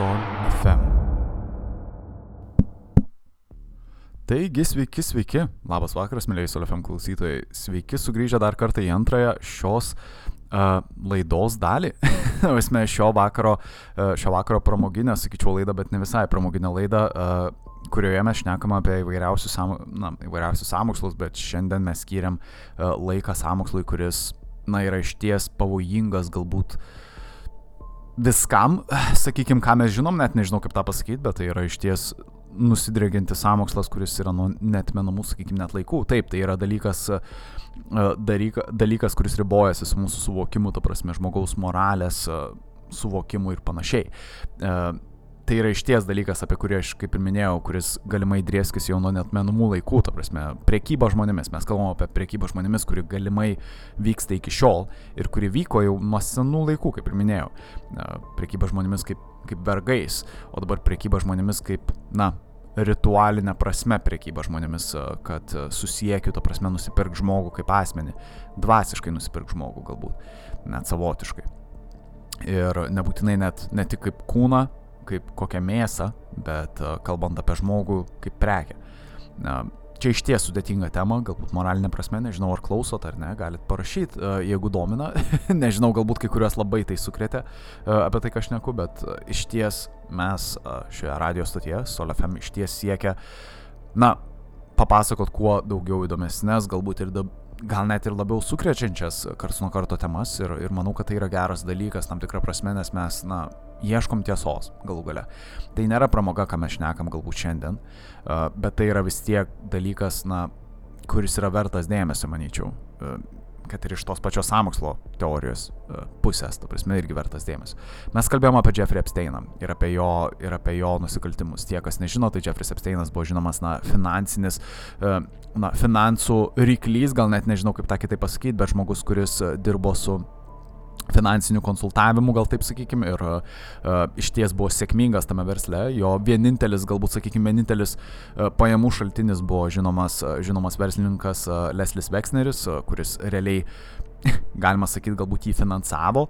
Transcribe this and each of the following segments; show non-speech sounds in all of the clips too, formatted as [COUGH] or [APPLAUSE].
Sol FM. Taigi, sveiki, sveiki. Labas vakaras, mėlyjei Sol FM klausytojai. Sveiki sugrįžę dar kartą į antrąją šios uh, laidos dalį. [LAUGHS] Esmė šio vakaro, uh, šio vakaro pramoginę, sakyčiau, laidą, bet ne visai pramoginę laidą. Uh, kurioje mes šnekam apie įvairiausius, na, įvairiausius samokslus, bet šiandien mes skiriam uh, laiką samokslui, kuris, na, yra išties pavojingas galbūt viskam, sakykim, ką mes žinom, net nežinau kaip tą pasakyti, bet tai yra išties nusidrėginti samokslas, kuris yra nuo netmenamų, sakykim, net laikų. Taip, tai yra dalykas, dalyka, dalykas kuris ribojasi su mūsų suvokimu, ta prasme, žmogaus moralės suvokimu ir panašiai tai yra išties dalykas, apie kurį aš kaip ir minėjau, kuris galimai drieskis jau nuo net menumų laikų, ta prasme, priekyba žmonėmis. Mes kalbame apie priekybą žmonėmis, kuri galimai vyksta iki šiol ir kuri vyko jau nuo senų laikų, kaip ir minėjau. Priekyba žmonėmis kaip, kaip vergais, o dabar priekyba žmonėmis kaip, na, ritualinė prasme priekyba žmonėmis, kad susiekiu, to prasme, nusipirk žmogų kaip asmenį, dvasiškai nusipirk žmogų galbūt, net savotiškai. Ir nebūtinai net ne tik kaip kūną, kaip kokią mėsą, bet e, kalbant apie žmogų kaip prekę. Čia iš ties sudėtinga tema, galbūt moralinė prasme, nežinau ar klausot ar ne, galit parašyti, e, jeigu domina, [LAUGHS] nežinau, galbūt kai kuriuos labai tai sukrėtė e, apie tai, ką aš neku, bet iš ties mes šioje radio stotyje, SolFM, iš ties siekia, na, papasakot kuo daugiau įdomesnės, galbūt ir gal net ir labiau sukrečiančias karts nuo karto temas ir, ir manau, kad tai yra geras dalykas tam tikrą prasme, nes mes, na, ieškom tiesos galų gale. Tai nėra pramoga, ką mes šnekam galbūt šiandien, bet tai yra vis tiek dalykas, na, kuris yra vertas dėmesio, manyčiau kad ir iš tos pačios samokslo teorijos pusės, ta prasme, irgi vertas dėmesio. Mes kalbėjome apie Jeffrey Epsteiną ir apie jo, ir apie jo nusikaltimus. Tie, kas nežino, tai Jeffrey Epsteinas buvo žinomas, na, finansinis, na, finansų ryklys, gal net nežinau kaip tą kitaip pasakyti, bet žmogus, kuris dirbo su finansinių konsultavimų, gal taip sakykime, ir uh, iš ties buvo sėkmingas tame versle. Jo vienintelis, galbūt sakykime, vienintelis uh, pajamų šaltinis buvo žinomas, uh, žinomas verslininkas uh, Leslis Veksneris, uh, kuris realiai [LAUGHS] galima sakyti, galbūt jį finansavo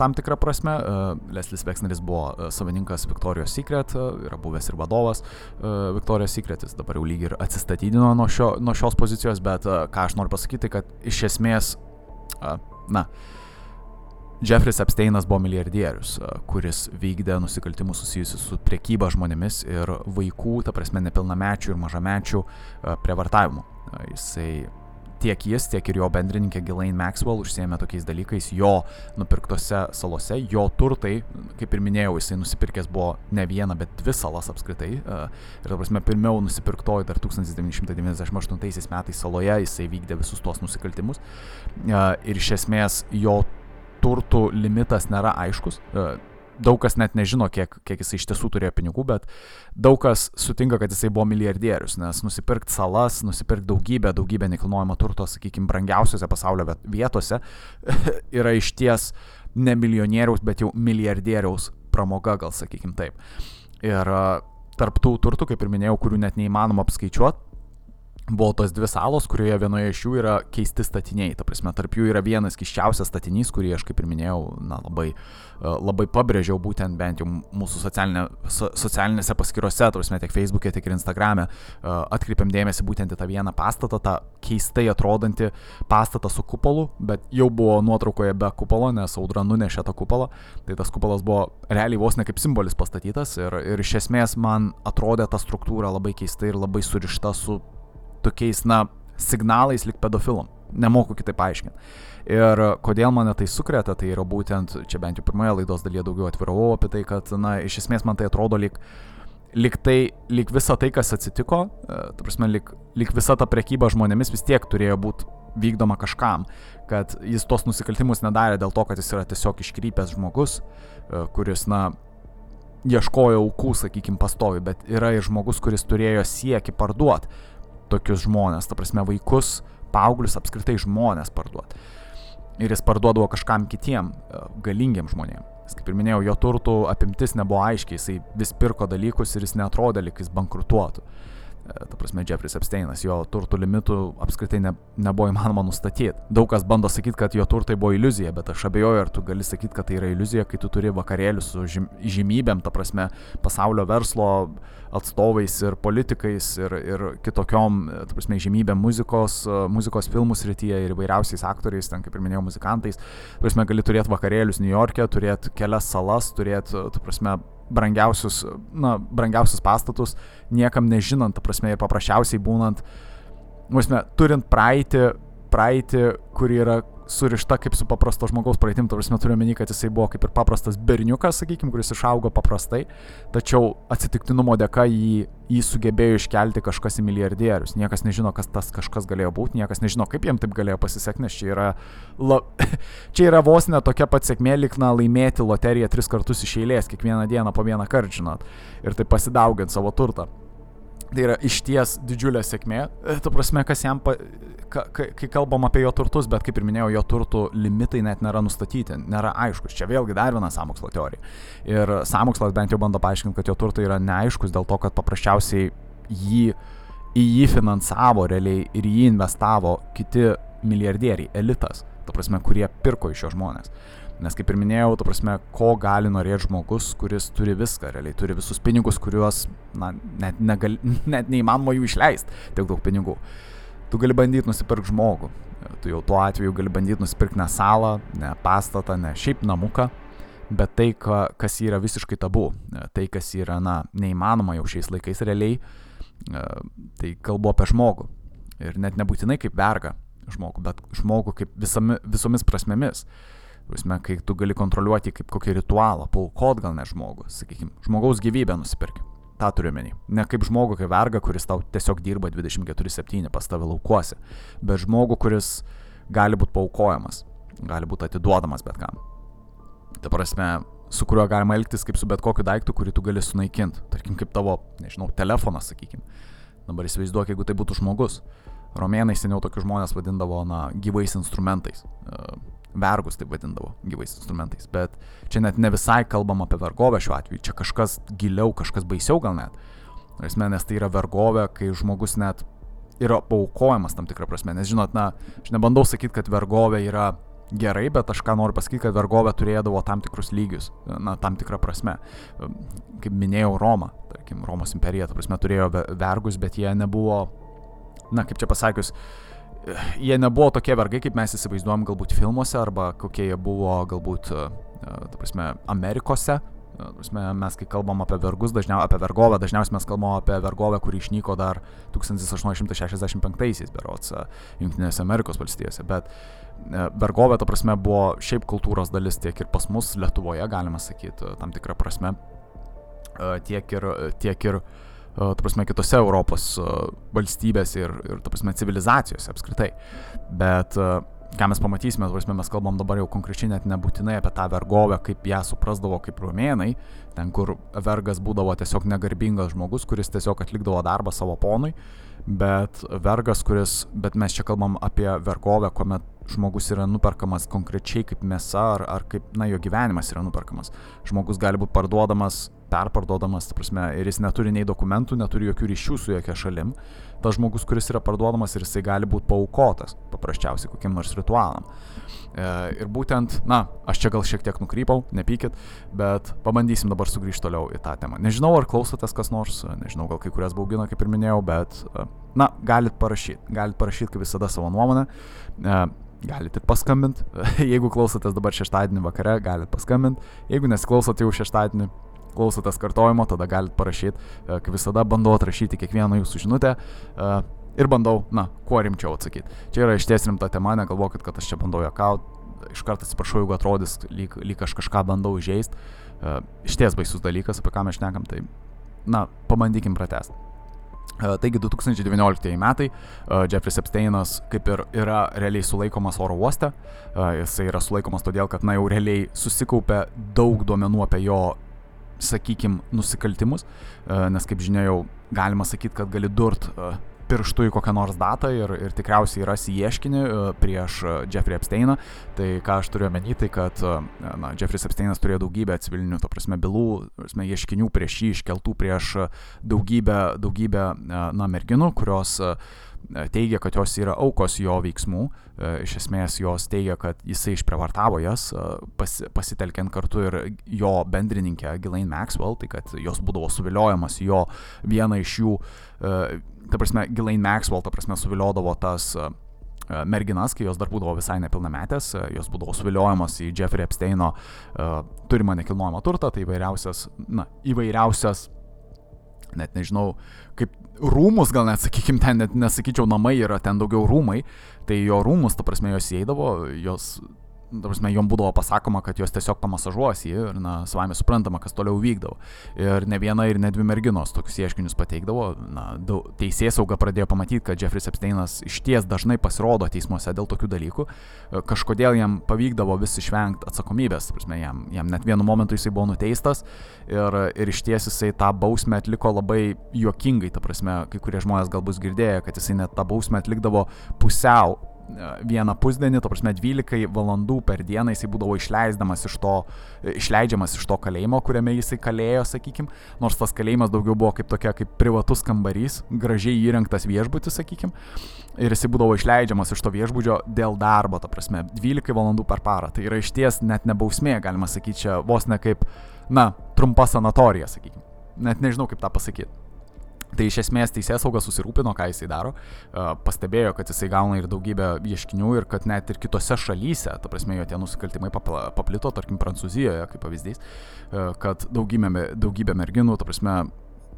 tam tikrą prasme. Leslis Veksneris buvo savininkas Victoria's Secret, yra buvęs ir vadovas Victoria's Secret, jis dabar jau lyg ir atsistatydino nuo, šio, nuo šios pozicijos, bet ką aš noriu pasakyti, kad iš esmės, na, uh, Jeffrey Epsteinas buvo milijardierius, kuris vykdė nusikaltimus susijusius su priekyba žmonėmis ir vaikų, ta prasme nepilnamečių ir mažamečių prievartavimu. Jisai tiek jis, tiek ir jo bendrininkė Ghislaine Maxwell užsiemė tokiais dalykais jo nupirktose salose, jo turtai, kaip ir minėjau, jisai nusipirkęs buvo ne vieną, bet dvi salas apskritai. Ir, ta prasme, pirmiau nusipirktoji dar 1998 metais saloje jisai vykdė visus tuos nusikaltimus. Ir iš esmės jo turtų limitas nėra aiškus. E, daug kas net nežino, kiek, kiek jisai iš tiesų turėjo pinigų, bet daug kas sutinka, kad jisai buvo milijardierius, nes nusipirkti salas, nusipirkti daugybę, daugybę nekilnojamo turto, sakykime, brangiausiose pasaulio vietose [LAUGHS] yra iš ties ne milijonieriaus, bet jau milijardieriaus pramoga, gal sakykime taip. Ir e, tarptų turtų, kaip ir minėjau, kurių net neįmanoma apskaičiuoti, buvo tos dvi salos, kurioje vienoje iš jų yra keisti statiniai. Ta prasme, tarp jų yra vienas kiščiausias statinys, kurį aš, kaip ir minėjau, na, labai, e, labai pabrėžiau būtent bent jau mūsų socialinė, so, socialinėse paskyrose, ta prasme, tiek Facebook'e, tiek ir Instagram'e, e, atkreipiam dėmesį būtent į tą vieną pastatą, tą keistai atrodantį pastatą su kupolu, bet jau buvo nuotraukoje be kupolo, nes audra nunešė tą kupolą. Tai tas kupolas buvo realiai vos ne kaip simbolis pastatytas ir, ir iš esmės man atrodė ta struktūra labai keista ir labai surišta su tokiais, na, signalais lik pedofilam. Nemoku kitaip paaiškinti. Ir kodėl mane tai sukreta, tai yra būtent, čia bent jau pirmoje laidos dalyje daugiau atviravau apie tai, kad, na, iš esmės man tai atrodo lik, lik tai, lik visa tai, kas atsitiko, e, ta prasme, lik, lik visa ta prekyba žmonėmis vis tiek turėjo būti vykdoma kažkam, kad jis tos nusikaltimus nedarė dėl to, kad jis yra tiesiog iškrypęs žmogus, e, kuris, na, ieškojo aukų, sakykime, pastovi, bet yra ir žmogus, kuris turėjo sieki parduoti tokius žmonės, ta prasme vaikus, paauglius, apskritai žmonės parduoti. Ir jis parduodavo kažkam kitiem, e, galingiem žmonėm. Jis, kaip ir minėjau, jo turtų apimtis nebuvo aiškiai, jisai vis pirko dalykus ir jis netrodė, lyg jis bankrutuotų. ta prasme, Jeffrey Epsteinas, jo turtų limitų apskritai ne, nebuvo įmanoma nustatyti. Daug kas bando sakyti, kad jo turtai buvo iliuzija, bet aš abejoju, ar tu gali sakyti, kad tai yra iliuzija, kai tu turi vakarėlius su žym, žymybėm, ta prasme, pasaulio verslo atstovais ir politikais ir, ir kitokiom, ta prasme, žymybėm muzikos, muzikos filmų srityje ir įvairiausiais aktoriais, ten kaip ir minėjau, muzikantais. Ta prasme, gali turėti vakarėlius New York'e, turėti kelias salas, turėti, ta prasme, brangiausius, na, brangiausius pastatus, niekam nežinant, ta prasme, ir paprasčiausiai būnant, prasme, turint praeitį, praeitį, kuri yra surišta kaip su paprasto žmogaus praeitim, tu prasme turiu menį, kad jisai buvo kaip ir paprastas berniukas, sakykime, kuris išaugo paprastai, tačiau atsitiktinumo dėka jį, jį sugebėjo iškelti kažkas į milijardierius. Niekas nežino, kas tas kažkas galėjo būti, niekas nežino, kaip jam taip galėjo pasisekti, nes čia yra, la, [LAUGHS] čia yra vos ne tokia pat sėkmė, likna laimėti loteriją tris kartus iš eilės, kiekvieną dieną po vieną kartą, žinot, ir tai pasidauginti savo turtą. Tai yra išties didžiulė sėkmė, e, tu prasme, kas jam, pa, ka, kai kalbam apie jo turtus, bet kaip ir minėjau, jo turtų limitai net nėra nustatyti, nėra aiškus. Čia vėlgi dar viena samokslo teorija. Ir samokslas bent jau bando paaiškinti, kad jo turtai yra neaiškus dėl to, kad paprasčiausiai jį, į jį finansavo realiai ir jį investavo kiti milijardieriai, elitas, ta prasme, kurie pirko iš jo žmonės. Nes kaip ir minėjau, tu prasme, ko gali norėti žmogus, kuris turi viską, realiai turi visus pinigus, kuriuos, na, net, negal, [LAUGHS] net neįmanoma jų išleisti, tiek daug pinigų. Tu gali bandyti nusipirkti žmogų. Tu jau tuo atveju gali bandyti nusipirkti ne salą, ne pastatą, ne šiaip namuką, bet tai, ka, kas yra visiškai tabu, tai, kas yra, na, neįmanoma jau šiais laikais realiai, tai kalbu apie žmogų. Ir net nebūtinai kaip verga žmogų, bet žmogų kaip visami, visomis prasmėmis. Prasme, kai tu gali kontroliuoti kaip kokį ritualą, paukot gal ne žmogų, sakykime, žmogaus gyvybę nusipirki. Ta turiu menį. Ne kaip žmogų, kaip verga, kuris tau tiesiog dirba 24-7 pas tave laukuose, bet žmogų, kuris gali būti paukojamas, gali būti atiduodamas bet kam. Ta prasme, su kuriuo galima elgtis kaip su bet kokiu daiktu, kurį tu gali sunaikinti. Tarkim, kaip tavo, nežinau, telefonas, sakykime. Dabar įsivaizduok, jeigu tai būtų žmogus. Romėnai seniau tokius žmonės vadindavo, na, gyvais instrumentais. Vergus taip vadindavo gyvais instrumentais. Bet čia net ne visai kalbam apie vergovę šiuo atveju, čia kažkas giliau, kažkas baisiau gal net. Prasme, nes tai yra vergovė, kai žmogus net yra paukojamas tam tikrą prasme. Nes žinot, na, aš nebandau sakyti, kad vergovė yra gerai, bet aš ką noriu pasakyti, kad vergovė turėdavo tam tikrus lygius, na, tam tikrą prasme. Kaip minėjau, Roma, tarkim, Romos imperija, ta prasme, turėjo vergus, bet jie nebuvo, na, kaip čia pasakius, uh, jie nebuvo tokie vergai, kaip mes įsivaizduojam galbūt filmuose arba kokie jie buvo galbūt, e, ta prasme, Amerikose. Prasme, mes kai kalbam apie vergus, dažniausiai apie vergovę, dažniausiai mes kalbam apie vergovę, kuri išnyko dar 1865-aisiais, berots, e, Junktinėse Amerikos valstijose. Bet e, vergovė, ta prasme, buvo šiaip kultūros dalis tiek ir pas mus Lietuvoje, galima sakyti, tam tikrą prasme, tiek ir, tiek ir uh, ta prasme, kitose Europos valstybėse ir, ir ta prasme, civilizacijose apskritai. Bet ką mes pamatysime, prasme, mes kalbam dabar jau konkrečiai net nebūtinai apie tą vergovę, kaip ją suprasdavo kaip rumėnai, ten kur vergas būdavo tiesiog negarbingas žmogus, kuris tiesiog atlikdavo darbą savo ponui, bet vergas, kuris, bet mes čia kalbam apie vergovę, kuomet žmogus yra nuperkamas konkrečiai kaip mėsa ar, ar kaip, na, jo gyvenimas yra nuperkamas. Žmogus gali būti parduodamas perparduodamas, ta prasme, ir jis neturi nei dokumentų, neturi jokių ryšių su jokia šalim, tas žmogus, kuris yra parduodamas ir jisai gali būti paukotas, paprasčiausiai kokiam nors ritualam. E, ir būtent, na, aš čia gal šiek tiek nukrypau, nepykit, bet pabandysim dabar sugrįžti toliau į tą temą. Nežinau, ar klausotės kas nors, nežinau, gal kai kurias baugina, kaip ir minėjau, bet, e, na, galit parašyti, galit parašyti kaip visada savo nuomonę. E, Galite paskambinti, [LAUGHS] jeigu klausotės dabar šeštadienį vakare, galite paskambinti, jeigu nesiklausote jau šeštadienį, klausotės kartojimo, tada galite parašyti, e, kaip visada bandau atrašyti kiekvieną jūsų žinutę e, ir bandau, na, kuo rimčiau atsakyti. Čia yra išties rimta tema, negalvokit, kad aš čia bandau juokauti, iš karto atsiprašau, jeigu atrodys, lyg, lyg aš kažką bandau įžeisti. Uh, išties baisus dalykas, apie ką mes šnekam, tai, na, pabandykim pratesti. Taigi 2019 metai, Jeffrey Epsteinas kaip ir yra realiai sulaikomas oro uoste, jisai yra sulaikomas todėl, kad na jau realiai susikaupė daug duomenų apie jo sakykim, nusikaltimus, e, nes kaip žinia jau galima sakyti, kad gali durt e, pirštų į kokią nors datą ir, ir tikriausiai rasi ieškinį e, prieš Jeffrey Epsteiną. Tai ką aš turiu omeny, tai kad na, Jeffrey Epsteinas turėjo daugybę civilinių, to prasme, bylų, prasme, ieškinių prieš jį iškeltų prieš daugybę, daugybę na, merginų, kurios teigia, kad jos yra aukos jo veiksmų, iš esmės jos teigia, kad jisai išprievartavo jas, pas, pasitelkiant kartu ir jo bendrininkę Ghislaine Maxwell, tai kad jos būdavo suviliojamas jo vieną iš jų ta prasme, Ghislaine Maxwell, ta prasme, suviliodavo tas merginas, kai jos dar būdavo visai nepilnametės, jos būdavo suviliojamos į Jeffrey Epsteino turimą nekilnojamą turtą, tai įvairiausias, na, įvairiausias, net nežinau, kaip rūmus, gal net, sakykime, ten net nesakyčiau namai yra, ten daugiau rūmai, tai jo rūmus, ta prasme, jos įeidavo, jos Prasme, jom būdavo pasakoma, kad jos tiesiog pamasažuos jį ir, na, savame suprantama, kas toliau vykdavo. Ir ne viena ir ne dvi merginos tokius ieškinius pateikdavo. Na, teisės sauga pradėjo pamatyti, kad Jeffrey Epsteinas iš ties dažnai pasirodo teismuose dėl tokių dalykų. Kažkodėl jam pavykdavo vis išvengti atsakomybės. Prasme, jam, jam net vienu momentu jisai buvo nuteistas ir, ir iš ties jisai tą bausmę atliko labai juokingai. Ta prasme, kai kurie žmonės gal bus girdėję, kad jisai net tą bausmę atlikdavo pusiau vieną pusdienį, to prasme 12 valandų per dieną jisai būdavo išleisdamas iš to, išleidžiamas iš to kalėjimo, kuriame jisai kalėjo, sakykim, nors tas kalėjimas daugiau buvo kaip tokia, kaip privatus kambarys, gražiai įrengtas viešbutis, sakykim, ir jisai būdavo išleidžiamas iš to viešbudžio dėl darbo, to prasme 12 valandų per parą. Tai yra iš ties net nebausmė, galima sakyti, čia vos ne kaip, na, trumpa sanatorija, sakykim. Net nežinau kaip tą pasakyti. Tai iš esmės teisės saugas susirūpino, ką jisai daro, pastebėjo, kad jisai gauna ir daugybę ieškinių ir kad net ir kitose šalyse, ta prasme, jo tie nusikaltimai paplito, tarkim, Prancūzijoje, kaip pavyzdys, kad daugybė, daugybė merginų, ta prasme,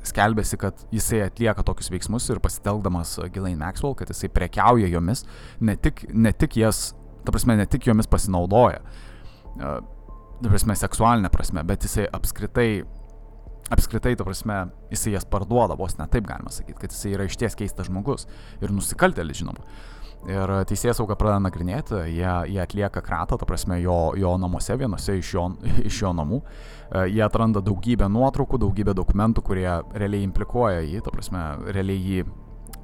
skelbėsi, kad jisai atlieka tokius veiksmus ir pasitelkdamas Ghislaine Maxwell, kad jisai prekiauja jomis, ne tik, ne tik jas, ta prasme, ne tik jomis pasinaudoja, ta prasme, seksualinė prasme, bet jisai apskritai apskritai, ta prasme, jisai jas parduoda, vos ne taip galima sakyti, kad jisai yra išties keistas žmogus ir nusikaltėlis, žinoma. Ir teisėjas sauga pradeda nagrinėti, jie, jie atlieka kratą, ta prasme, jo, jo namuose, vienose iš jo, [LAUGHS] iš jo namų. E, jie atranda daugybę nuotraukų, daugybę dokumentų, kurie realiai implikuoja jį, ta prasme, realiai jį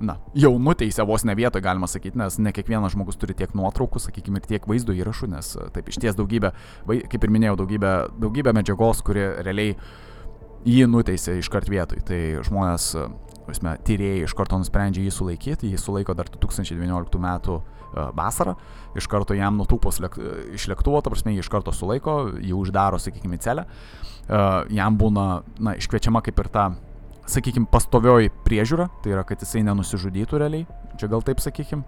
na, jau nuteisė vos ne vietoje, galima sakyti, nes ne kiekvienas žmogus turi tiek nuotraukų, sakykime, ir tiek vaizdo įrašų, nes taip iš ties daugybė, kaip ir minėjau, daugybė, daugybė medžiagos, kuri realiai uh, jį nuteisė iškart vietoj. Tai žmonės, esmė, tyrėjai iš karto nusprendžia jį sulaikyti, jį sulaiko dar 2019 metų e, vasarą, iš karto jam nutūpos lėk, iš lėktuvo, ta prasme, jį iš karto sulaiko, jį uždaro, sakykime, celę, e, jam būna, na, iškviečiama kaip ir ta, sakykime, pastovioji priežiūra, tai yra, kad jisai nenusižudytų realiai, čia gal taip sakykime,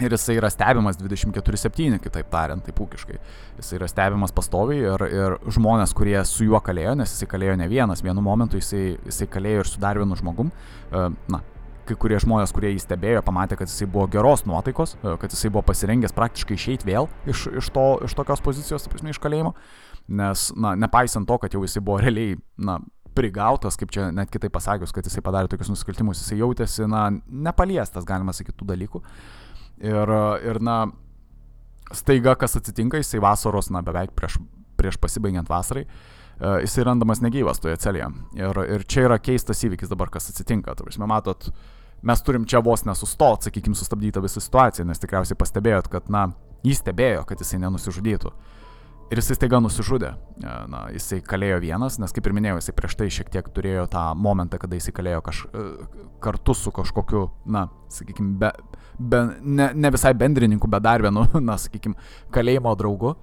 Ir jisai yra stebimas 24-7, kitaip tariant, taip ūkiškai. Jisai yra stebimas pastoviai ir, ir žmonės, kurie su juo kalėjo, nes jisai kalėjo ne vienas, vienu momentu jisai, jisai kalėjo ir su dar vienu žmogum. E, na, kai kurie žmonės, kurie jį stebėjo, pamatė, kad jisai buvo geros nuotaikos, e, kad jisai buvo pasirengęs praktiškai išeiti vėl iš, iš, to, iš tokios pozicijos, prasme, iš kalėjimo. Nes, na, nepaisant to, kad jau jisai buvo realiai, na, prigautas, kaip čia net kitaip pasakius, kad jisai padarė tokius nusikaltimus, jisai jautėsi, na, nepaliestas, galima sakyti, tų dalykų. Ir, ir na, staiga kas atsitinka, jisai vasaros, na, beveik prieš, prieš pasibaigiant vasarai, uh, jisai randamas negyvas toje celėje. Ir, ir čia yra keistas įvykis dabar, kas atsitinka. Prasme, matot, mes turim čia vos nesustot, sakykime, sustabdytą visą situaciją, nes tikriausiai pastebėjot, kad, na, jis stebėjo, kad jisai nenusižudytų. Ir jisai staiga nusižudė. E, na, jisai kalėjo vienas, nes kaip ir minėjau, jisai prieš tai šiek tiek turėjo tą momentą, kada jisai kalėjo kaž, e, kartu su kažkokiu, na, sakykime, be, be, ne, ne visai bendrininku, bet dar vienu, [LAUGHS] na, sakykime, kalėjimo draugu.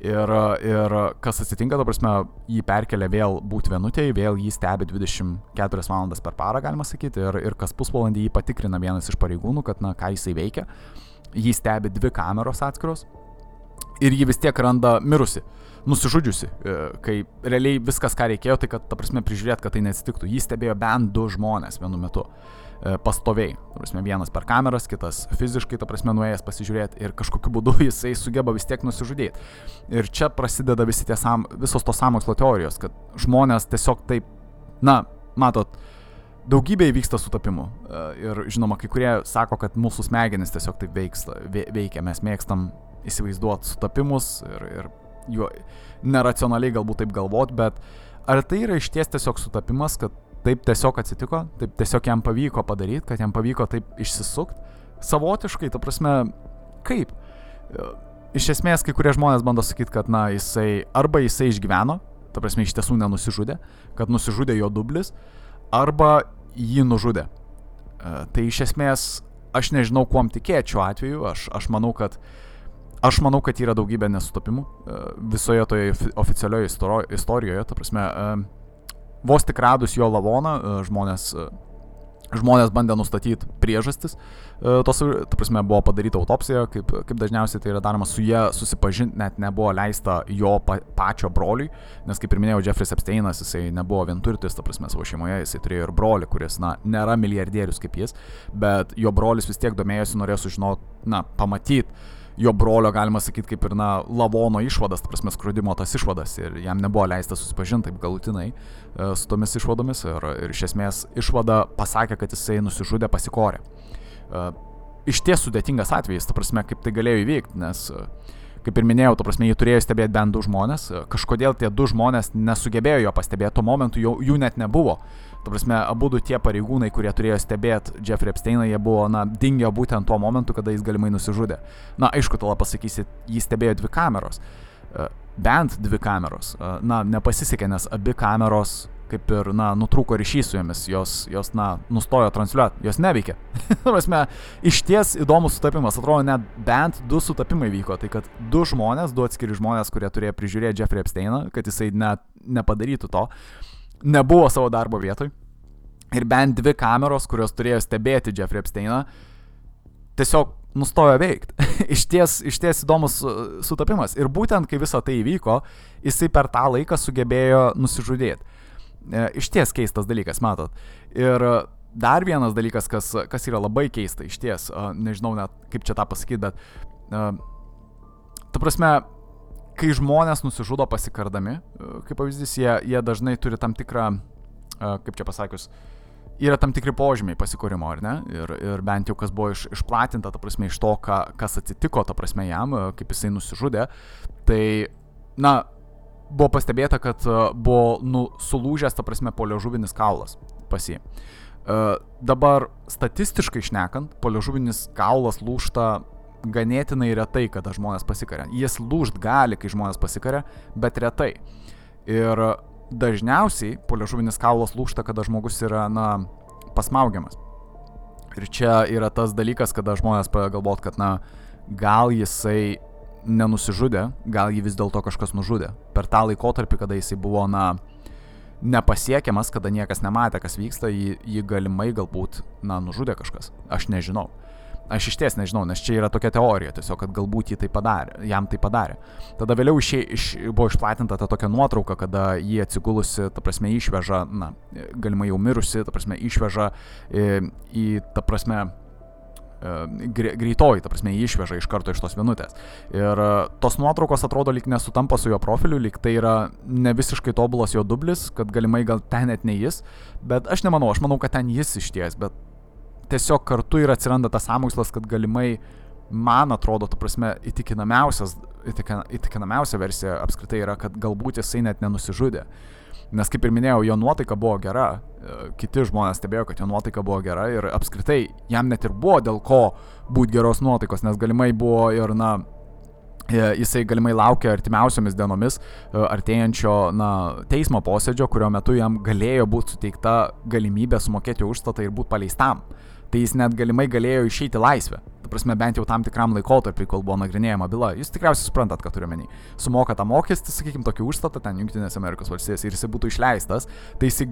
Ir, ir kas atsitinka, ta prasme, jį perkelia vėl būti vienutėje, vėl jį stebi 24 valandas per parą, galima sakyti, ir, ir kas pusvalandį jį patikrina vienas iš pareigūnų, kad, na, ką jisai veikia. Jį stebi dvi kameros atskiros, ir jį vis tiek randa mirusi, nusižudžiusi, e, kai realiai viskas, ką reikėjo, tai kad, ta prasme, prižiūrėt, kad tai neatsitiktų. Jį stebėjo bent du žmonės vienu metu e, pastoviai. Ta prasme, vienas per kameras, kitas fiziškai, ta prasme, nuėjęs pasižiūrėti ir kažkokiu būdu [LAUGHS] jisai sugeba vis tiek nusižudyti. Ir čia prasideda visi tie sam, visos tos samokslo teorijos, kad žmonės tiesiog taip, na, matot, daugybė įvyksta sutapimų. E, ir žinoma, kai kurie sako, kad mūsų smegenys tiesiog taip veiksta, veikia, mes mėgstam įsivaizduoti sutapimus ir, ir juo neracionaliai galbūt taip galvot, bet ar tai yra iš ties tiesiog sutapimas, kad taip tiesiog atsitiko, taip tiesiog jam pavyko padaryti, kad jam pavyko taip išsisukti. Savotiškai, ta prasme, kaip? Iš esmės, kai kurie žmonės bando sakyti, kad, na, jisai arba jisai išgyveno, ta prasme, iš tiesų nenusižudė, kad nusižudė jo dublis, arba jį nužudė. Tai iš esmės, aš nežinau, kuom tikėti šiuo atveju, aš, aš manau, kad Aš manau, kad yra daugybė nesutapimų visoje toje oficialioje istorijoje, ta prasme, vos tik radus jo lavoną, e, žmonės, e, žmonės bandė nustatyti priežastis. E, tos, ta prasme, buvo padaryta autopsija, kaip, kaip dažniausiai tai yra daroma, su jie susipažinti net nebuvo leista jo pa, pačio broliui, nes kaip ir minėjau, Jeffrey Epsteinas, jisai nebuvo vienturtis, ta prasme, savo šeimoje, jisai turėjo ir brolį, kuris, na, nėra milijardierius kaip jis, bet jo brolis vis tiek domėjosi, norėjo sužinoti, na, pamatyti jo brolio, galima sakyti, kaip ir, na, lavono išvadas, ta prasme, skrudimo tas išvadas ir jam nebuvo leista susipažinti taip galutinai e, su tomis išvadomis ir, ir iš esmės išvada pasakė, kad jisai nusižudė pasikorė. E, iš ties sudėtingas atvejis, ta prasme, kaip tai galėjo įvykti, nes uh, kaip ir minėjau, to prasme, jį turėjo stebėti bent du žmonės, kažkodėl tie du žmonės nesugebėjo jo pastebėti, tuo momentu jų, jų net nebuvo. Tuo prasme, abu tie pareigūnai, kurie turėjo stebėti Jeffrey Epsteiną, jie buvo, na, dingę būtent tuo momentu, kada jis galimai nusižudė. Na, aišku, tu la pasakysi, jį stebėjo dvi kameros. E, bent dvi kameros. E, na, nepasisekė, nes abi kameros kaip ir, na, nutrūko ryšys su jomis, jos, jos na, nustojo transliuoti, jos neveikia. [LAUGHS] Prasme, iš ties įdomus sutapimas, atrodo, net bent du sutapimai vyko, tai kad du žmonės, du atskiri žmonės, kurie turėjo prižiūrėti Jeffrey Epsteiną, kad jisai net nepadarytų to, nebuvo savo darbo vietoj. Ir bent dvi kameros, kurios turėjo stebėti Jeffrey Epsteiną, tiesiog nustojo veikti. [LAUGHS] iš, ties, iš ties įdomus sutapimas. Ir būtent kai visa tai įvyko, jisai per tą laiką sugebėjo nusižudėti. E, iš ties keistas dalykas, matot. Ir dar vienas dalykas, kas, kas yra labai keista, iš ties, nežinau net kaip čia tą pasakyti, bet, ta prasme, kai žmonės nusižudo pasikardami, e, kaip pavyzdys, jie, jie dažnai turi tam tikrą, kaip čia pasakius, yra tam tikri požymiai pasikūrimo, ar ne? Ir, ir bent jau kas buvo iš, išplatinta, ta prasme, iš to, ka, kas atsitiko, ta prasme, jam, kaip jisai nusižudė, tai, na, buvo pastebėta, kad e, buvo nu, sulūžęs, ta prasme, poliožuvinis kaulas pas jį. Dabar statistiškai šnekant, poliožuvinis kaulas lūšta ganėtinai retai, kada žmonės pasikaria. Jis lūžt gali, kai žmonės pasikaria, bet retai. Ir dažniausiai poliožuvinis kaulas lūšta, kada žmogus yra, na, pasmaugiamas. Ir čia yra tas dalykas, kada žmonės pradeda galvoti, kad, na, gal jisai nenusižudė, gal jį vis dėlto kažkas nužudė. Per tą laikotarpį, kada jisai buvo, na, nepasiekiamas, kada niekas nematė, kas vyksta, jį, jį galimai galbūt, na, nužudė kažkas. Aš nežinau. Aš iš ties nežinau, nes čia yra tokia teorija, tiesiog, kad galbūt tai padarė, jam tai padarė. Tada vėliau išė, iš, buvo išplatinta ta tokia nuotrauka, kada jį atsigulusi, ta prasme, išveža, na, galimai jau mirusi, ta prasme, išveža į, į ta prasme, greitoji, ta prasme, jį išveža iš karto iš tos vienutės. Ir e, tos nuotraukos atrodo lyg nesutampa su jo profiliu, lyg tai yra ne visiškai tobulas jo dublis, kad galimai gal ten net ne jis, bet aš nemanau, aš manau, kad ten jis iš ties, bet tiesiog kartu ir atsiranda tas samokslas, kad galimai man atrodo, ta prasme, įtikinamiausias, įtikinamiausia versija apskritai yra, kad galbūt jisai net nenusižudė. Nes kaip ir minėjau, jo nuotaika buvo gera, e, kiti žmonės stebėjo, kad jo nuotaika buvo gera ir apskritai jam net ir buvo dėl ko būti geros nuotaikos, nes galimai buvo ir, na, e, jisai galimai laukia artimiausiomis dienomis e, artėjančio na, teismo posėdžio, kurio metu jam galėjo būti suteikta galimybė sumokėti užstatą ir būti paleistam. Tai jis net galimai galėjo išeiti laisvę prasme, bent jau tam tikram laikotarpiu, kol buvo nagrinėjama byla. Jūs tikriausiai suprantat, ką turiu menį. Sumoka tą mokestį, sakykime, tokį užstatą ten Junktinės Amerikos valstijose ir jisai būtų išleistas, tai jisai,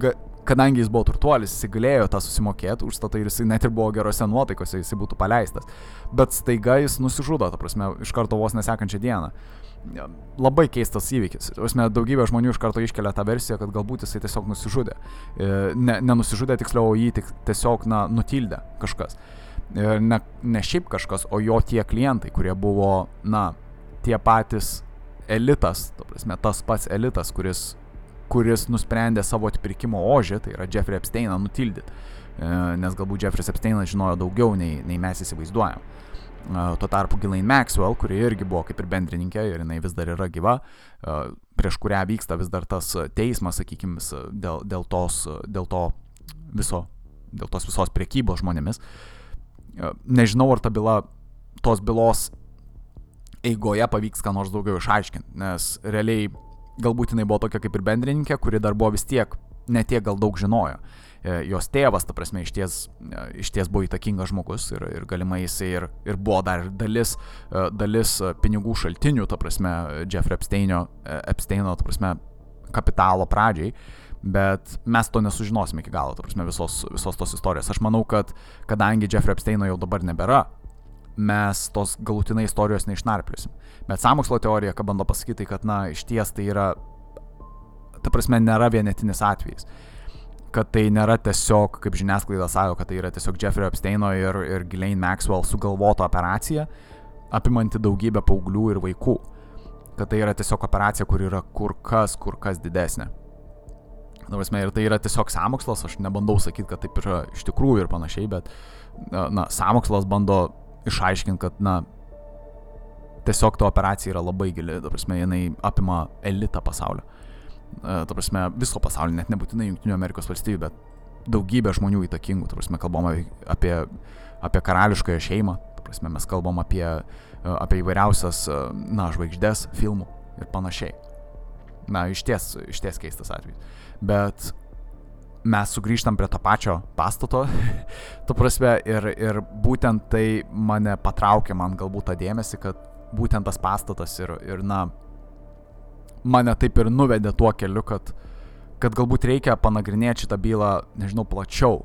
kadangi jis buvo turtuolis, jisai galėjo tą susimokėti užstatą ir jisai net ir buvo gerose nuotaikose, jisai būtų paleistas. Bet staiga jis nusižudo, ta prasme, iš karto vos nesekančią dieną labai keistas įvykis. Osme, daugybė žmonių iš karto iškelia tą versiją, kad galbūt jisai tiesiog nusižudė. E, ne, nenusižudė tiksliau, jį tik tiesiog, na, nutildė kažkas. E, ne, ne šiaip kažkas, o jo tie klientai, kurie buvo, na, tie patys elitas, to prasme, tas pats elitas, kuris, kuris nusprendė savo atpirkimo ožį, tai yra Jeffrey Epsteiną nutildyti. E, nes galbūt Jeffrey Epsteinas žinojo daugiau nei, nei mes įsivaizduojam. Tuo tarpu Ghislaine Maxwell, kuri irgi buvo kaip ir bendrininkė ir jinai vis dar yra gyva, prieš kurią vyksta vis dar tas teismas, sakykime, dėl, dėl, tos, dėl to viso, dėl tos visos priekybos žmonėmis. Nežinau, ar ta byla, tos bylos eigoje pavyks ką nors daugiau išaiškinti, nes realiai galbūt jinai buvo tokia kaip ir bendrininkė, kuri dar buvo vis tiek, netiek gal daug žinojo. E, jos tėvas, ta prasme, iš ties, e, iš ties buvo įtakingas žmogus ir, ir galimai jisai ir, ir buvo dar dalis, e, dalis pinigų šaltinių, ta prasme, Jeffrey Epsteino, Epsteino, ta prasme, kapitalo pradžiai. Bet mes to nesužinosime iki galo, ta prasme, visos, visos tos istorijos. Aš manau, kad kadangi Jeffrey Epsteino jau dabar nebėra, mes tos galutinai istorijos neišnarpliusim. Bet samokslo teorija, ką bando pasakyti, kad, na, iš ties tai yra, ta prasme, nėra vienetinis atvejis. Kad tai nėra tiesiog, kaip žiniasklaida sako, kad tai yra tiesiog Jeffrey Epsteino ir, ir Ghislaine Maxwell sugalvota operacija, apimanti daugybę paauglių ir vaikų. Kad tai yra tiesiog operacija, kur yra kur kas, kur kas didesnė. Prasme, ir tai yra tiesiog samokslas, aš nebandau sakyti, kad taip yra iš tikrųjų ir panašiai, bet na, samokslas bando išaiškinti, kad, na, tiesiog ta operacija yra labai gili, prasme, jinai apima elitą pasaulio. Ta prasme, viso pasaulio, net nebūtinai Junktinių Amerikos valstybių, bet daugybė žmonių įtakingų, ta prasme, kalbama apie, apie karališkąją šeimą, ta prasme, mes kalbam apie, apie įvairiausias, na, žvaigždės, filmų ir panašiai. Na, iš ties, iš ties keistas atvejis. Bet mes sugrįžtam prie to pačio pastato, [LAUGHS] tu prasme, ir, ir būtent tai mane patraukė, man galbūt tą dėmesį, kad būtent tas pastatas ir, ir na, mane taip ir nuvedė tuo keliu, kad, kad galbūt reikia panagrinėti šitą bylą, nežinau, plačiau,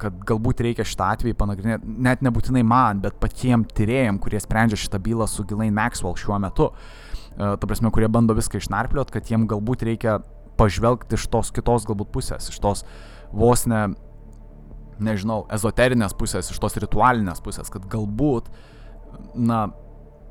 kad galbūt reikia šitą atvejį panagrinėti, net nebūtinai man, bet patiem tyrėjim, kurie sprendžia šitą bylą su Ghislaine Maxwell šiuo metu, uh, ta prasme, kurie bando viską išnarpliot, kad jiem galbūt reikia pažvelgti iš tos kitos galbūt pusės, iš tos vos ne, nežinau, ezoterinės pusės, iš tos ritualinės pusės, kad galbūt, na,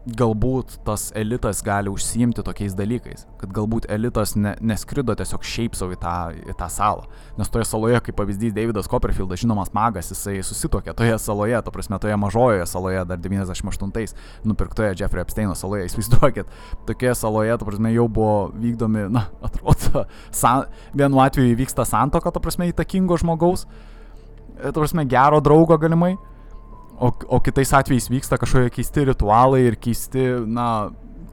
galbūt tas elitas gali užsiimti tokiais dalykais, kad galbūt elitas ne, neskrido tiesiog šiaip savo į tą, į tą salą. Nes toje saloje, kaip pavyzdys, Davidas Copperfieldas, žinomas magas, jisai susitokė toje saloje, to prasme, toje mažojoje saloje dar 98-ais nupirktoje Jeffrey Epsteino saloje, įsivaizduokit, tokioje saloje, to prasme, jau buvo vykdomi, na, atrodo, san, vienu atveju įvyksta santoka, to prasme, įtakingo žmogaus, to prasme, gero draugo galimai O, o kitais atvejais vyksta kažkokie keisti ritualai ir keisti, na,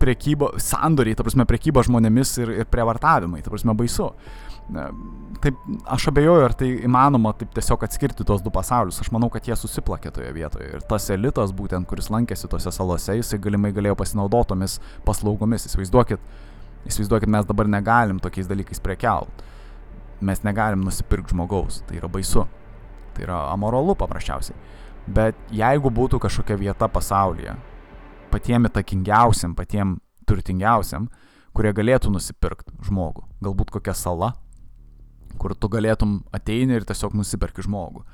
priekyba, sandoriai, ta prasme, priekyba žmonėmis ir, ir prievartavimai, ta prasme, baisu. Taip, aš abejoju, ar tai įmanoma taip tiesiog atskirti tos du pasaulius. Aš manau, kad jie susiplakė toje vietoje. Ir tas elitas, būtent, kuris lankėsi tose salose, jisai galimai galėjo pasinaudotomis paslaugomis. Įsivaizduokit, įsivaizduokit, mes dabar negalim tokiais dalykais prekiauti. Mes negalim nusipirkti žmogaus. Tai yra baisu. Tai yra amoralu paprasčiausiai. Bet jeigu būtų kažkokia vieta pasaulyje, patiem įtakingiausiam, patiem turtingiausiam, kurie galėtų nusipirkti žmogų, galbūt kokia sala, kur tu galėtum ateini ir tiesiog nusipirki žmogų.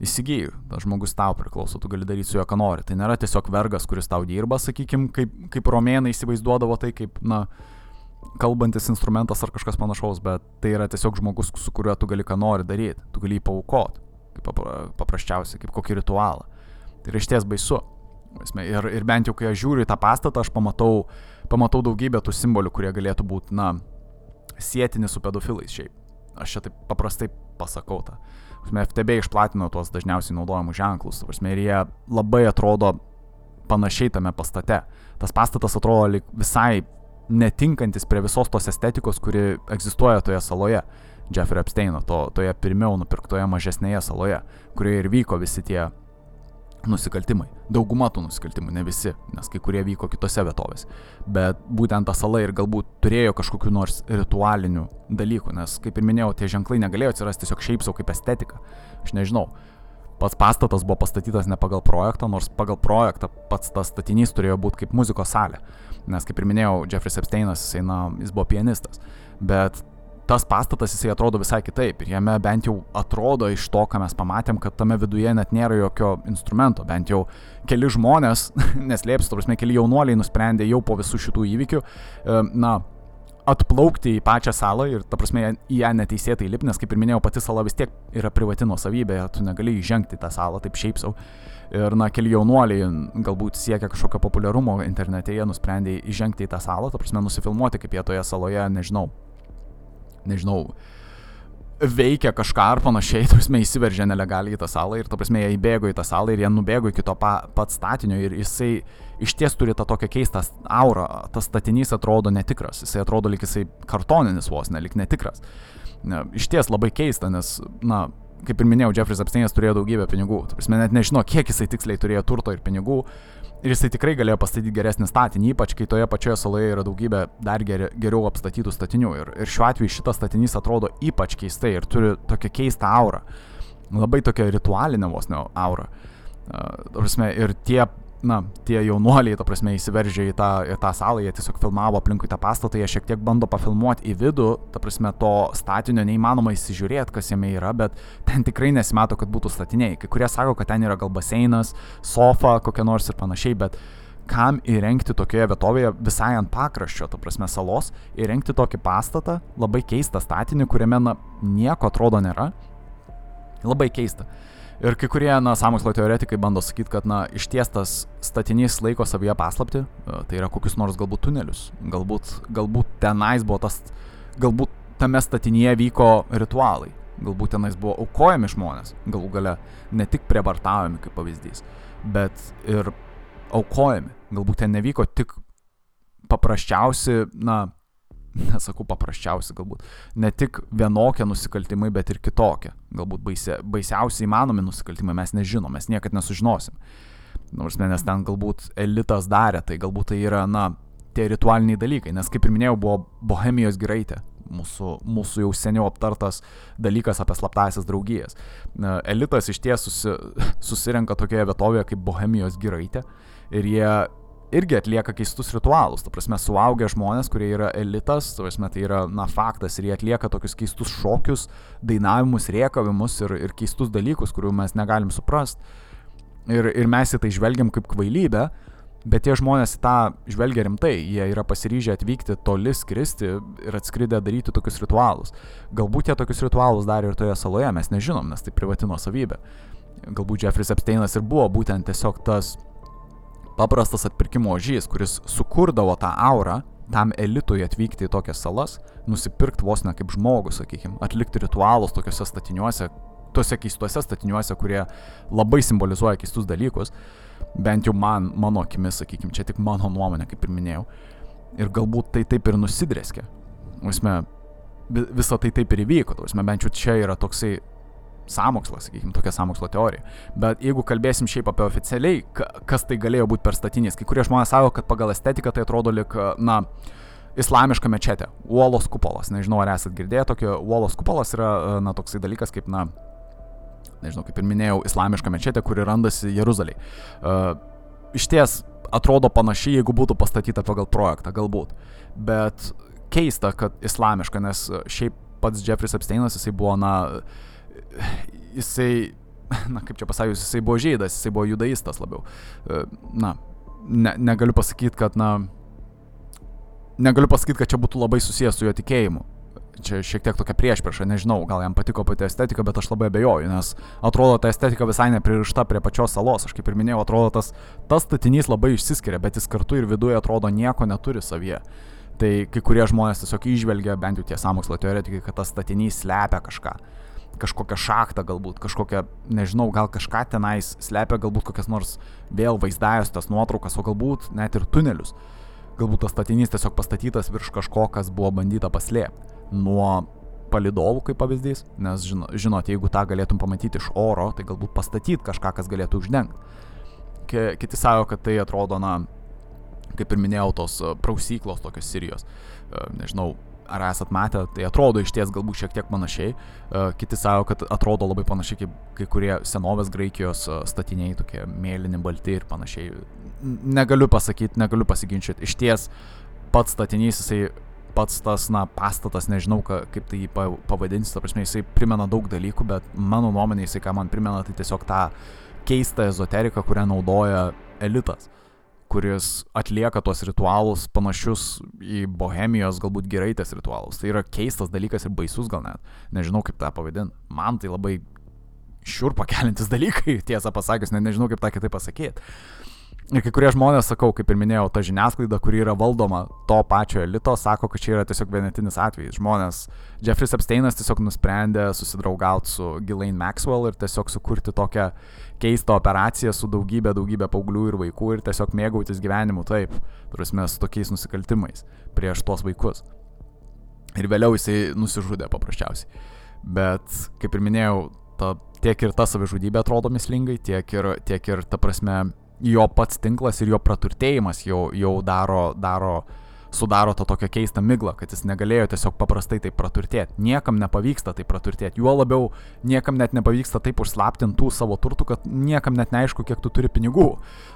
Įsigyju, tas žmogus tau priklauso, tu gali daryti su juo, ką nori. Tai nėra tiesiog vergas, kuris tau dirba, sakykime, kaip, kaip romėnai įsivaizduodavo tai kaip, na, kalbantis instrumentas ar kažkas panašaus, bet tai yra tiesiog žmogus, su kuriuo tu gali ką nori daryti, tu gali jį paukoti kaip paprasčiausiai, kaip kokį ritualą. Tai yra išties baisu. Ir, ir bent jau, kai aš žiūriu į tą pastatą, aš pamatau, pamatau daugybę tų simbolių, kurie galėtų būti, na, sėtini su pedofilais šiaip. Aš čia taip paprastai pasakau tą. FTB išplatino tuos dažniausiai naudojamus ženklus, prasme, ir jie labai atrodo panašiai tame pastate. Tas pastatas atrodo visai netinkantis prie visos tos estetikos, kuri egzistuoja toje saloje. Jeffrey Epsteino, to, toje pirmiau nupirktoje mažesnėje saloje, kurioje ir vyko visi tie nusikaltimai. Dauguma tų nusikaltimų, ne visi, nes kai kurie vyko kitose vietovėse. Bet būtent ta sala ir galbūt turėjo kažkokiu nors ritualinių dalykų, nes, kaip ir minėjau, tie ženklai negalėjo atsirasti tiesiog šiaip savo kaip estetika. Aš nežinau. Pats pastatas buvo pastatytas ne pagal projektą, nors pagal projektą pats tas statinys turėjo būti kaip muzikos salė. Nes, kaip ir minėjau, Jeffrey Epsteinas, jisai, na, jis buvo pianistas. Bet tas pastatas jisai atrodo visai kitaip ir jame bent jau atrodo iš to, ką mes pamatėm, kad tame viduje net nėra jokio instrumento, bent jau keli žmonės, [LAUGHS] neslėpsiu, prasme, keli jaunuoliai nusprendė jau po visų šitų įvykių, e, na, atplaukti į pačią salą ir, ta prasme, į ją neteisėtai lipti, nes, kaip ir minėjau, pati sala vis tiek yra privati nuosavybė, tu negali įžengti tą salą taip šiaip savo. Ir, na, keli jaunuoliai galbūt siekia kažkokio populiarumo internete, jie nusprendė įžengti į tą salą, ta prasme, nusifilmuoti, kaip jie toje saloje, nežinau, nežinau, veikia kažką ar panašiai, [LAUGHS] tu prasme, įsiveržė nelegaliai į tą salą ir, tu prasme, jie įbėgo į tą salą ir jie nubėgo iki to pa, pat statinio ir jisai iš ties turi tą tokią keistą aurą, tas statinys atrodo netikras, jisai atrodo lyg jisai kartoninis vos, nelik netikras. Ne, iš ties labai keista, nes, na, kaip ir minėjau, Jeffrey Epsteinas turėjo daugybę pinigų, tu prasme, net nežino, kiek jisai tiksliai turėjo turto ir pinigų, Ir jisai tikrai galėjo pastatyti geresnį statinį, ypač kai toje pačioje saloje yra daugybė dar geri, geriau apstatytų statinių. Ir, ir šiuo atveju šitas statinys atrodo ypač keistai ir turi tokią keistą aurą. Labai tokią ritualinę vos ne aurą. Uh, ir tie na, tie jaunuoliai, ta prasme, įsiveržė į tą, į tą salą, jie tiesiog filmavo aplinkui tą pastatą, jie šiek tiek bando pafilmuoti į vidų, ta prasme, to statinio neįmanoma įsižiūrėti, kas jame yra, bet ten tikrai nesimato, kad būtų statiniai. Kai kurie sako, kad ten yra gal baseinas, sofa, kokia nors ir panašiai, bet kam įrengti tokioje vietovėje visai ant pakraščio, ta prasme, salos, įrengti tokį pastatą, labai keistą statinį, kuriame, na, nieko atrodo nėra. Labai keista. Ir kai kurie, na, samokslo teoretikai bando sakyti, kad, na, ištiestas statinys laiko savyje paslapti, e, tai yra kokius nors galbūt tunelius, galbūt, galbūt tenais buvo tas, galbūt tame statinyje vyko ritualai, galbūt tenais buvo aukojami žmonės, galų gale ne tik prievartaujami kaip pavyzdys, bet ir aukojami, galbūt ten nevyko tik paprasčiausi, na, [LAUGHS] nesakau paprasčiausi galbūt, ne tik vienokie nusikaltimai, bet ir kitokie. Galbūt baisia, baisiausiai įmanomi nusikaltimai mes nežinom, mes niekada nesužinosim. Nors nes ten galbūt elitas darė, tai galbūt tai yra, na, tie ritualiniai dalykai, nes kaip ir minėjau, buvo Bohemijos giraitė, mūsų, mūsų jau seniau aptartas dalykas apie slaptasias draugijas. Elitas iš ties susi, susirenka tokioje vietovėje kaip Bohemijos giraitė ir jie irgi atlieka keistus ritualus. Ta prasme, suaugę žmonės, kurie yra elitas, ta prasme, tai yra, na, faktas ir jie atlieka tokius keistus šokius, dainavimus, riekavimus ir, ir keistus dalykus, kurių mes negalim suprasti. Ir, ir mes į tai žvelgiam kaip kvailybę, bet tie žmonės į tą žvelgia rimtai, jie yra pasiryžę atvykti toli, skristi ir atskridę daryti tokius ritualus. Galbūt jie tokius ritualus darė ir toje saloje, mes nežinom, nes tai privatino savybė. Galbūt Jeffrey Epsteinas ir buvo būtent tiesiog tas paprastas atpirkimo ožys, kuris sukurdavo tą aurą tam elitui atvykti į tokias salas, nusipirkti vos ne kaip žmogus, sakykime, atlikti ritualus tokiuose statiniuose, tuose keistuose statiniuose, kurie labai simbolizuoja keistus dalykus, bent jau man, mano akimis, sakykime, čia tik mano nuomonė, kaip ir minėjau. Ir galbūt tai taip ir nusidrėskė. Visme, visą tai taip ir įvyko, tausme, bent jau čia yra toksai samokslas, sakykime, tokia samokslo teorija. Bet jeigu kalbėsim šiaip apie oficialiai, kas tai galėjo būti per statinys, kai kurie žmonės sako, kad pagal estetiką tai atrodo lik, na, islamiška mečetė, uolos kupolas. Nežinau, ar esate girdėję tokio, uolos kupolas yra, na, toksai dalykas kaip, na, nežinau, kaip ir minėjau, islamiška mečetė, kuri randasi Jeruzalėje. Uh, iš ties atrodo panašiai, jeigu būtų pastatyta pagal projektą, galbūt. Bet keista, kad islamiška, nes šiaip pats Jeffrey Epsteinas, jisai buvo, na, uh, jisai, na kaip čia pasakius, jisai buvo žydas, jisai buvo judaistas labiau. E, na, ne, negaliu pasakyti, kad, na, negaliu pasakyti, kad čia būtų labai susijęs su jo tikėjimu. Čia šiek tiek tokia priešprieša, nežinau, gal jam patiko pati estetika, bet aš labai abejoju, nes atrodo ta estetika visai nepririšta prie pačios salos. Aš kaip ir minėjau, atrodo tas, tas statinys labai išsiskiria, bet jis kartu ir viduje atrodo nieko neturi savyje. Tai kai kurie žmonės tiesiog išvelgia, bent jau tie samokslo teoretikai, kad tas statinys slepia kažką kažkokią šachtą galbūt, kažkokią, nežinau, gal kažką tenais slepia, galbūt kokias nors vėl vaizdajos tas nuotraukas, o galbūt net ir tunelius. Galbūt tas statinys tiesiog pastatytas virš kažko, kas buvo bandyta paslėpti. Nuo palidovų kaip pavyzdys, nes žino, žinot, jeigu tą galėtum pamatyti iš oro, tai galbūt pastatyti kažką, kas galėtų uždengti. Kiti savo, kad tai atrodo, na, kaip ir minėjau, tos prausyklos tokios Sirijos. Nežinau, ar esat matę, tai atrodo iš ties galbūt šiek tiek panašiai. E, kiti savo, kad atrodo labai panašiai kaip kai kurie senovės Graikijos e, statiniai, tokie mėlyni, balti ir panašiai. Negaliu pasakyti, negaliu pasiginčyti. Iš ties pats statinys, jisai pats tas, na, pastatas, nežinau, ka, kaip tai jį pavadinsi, ta prasme, jisai primena daug dalykų, bet mano nuomonė, jisai ką man primena, tai tiesiog tą keistą ezoteriką, kurią naudoja elitas kuris atlieka tuos ritualus panašius į bohemijos, galbūt geraitės ritualus. Tai yra keistas dalykas ir baisus gal net. Nežinau kaip tą pavadinti. Man tai labai šiurpa kelintis [LAUGHS] dalykai, tiesą pasakius, net nežinau kaip tą kitaip pasakyti. Ir kai kurie žmonės, sakau, kaip ir minėjau, ta žiniasklaida, kuri yra valdoma to pačio elito, sako, kad čia yra tiesiog vienetinis atvejis. Žmonės, Jeffrey Epsteinas tiesiog nusprendė susidraugauti su Ghislaine Maxwell ir tiesiog sukurti tokią keistą operaciją su daugybė, daugybė paauglių ir vaikų ir tiesiog mėgautis gyvenimu taip, turėsime su tokiais nusikaltimais prieš tuos vaikus. Ir vėliau jisai nusižudė paprasčiausiai. Bet, kaip ir minėjau, ta, tiek ir ta savižudybė atrodo mislingai, tiek ir, tiek ir ta prasme jo pats tinklas ir jo praturtėjimas jau, jau daro, daro, sudaro tą tokią keistą miglą, kad jis negalėjo tiesiog paprastai taip praturtėti. Niekam nepavyksta taip praturtėti. Juo labiau niekam net nepavyksta taip užslaptintų savo turtų, kad niekam net neaišku, kiek tu turi pinigų.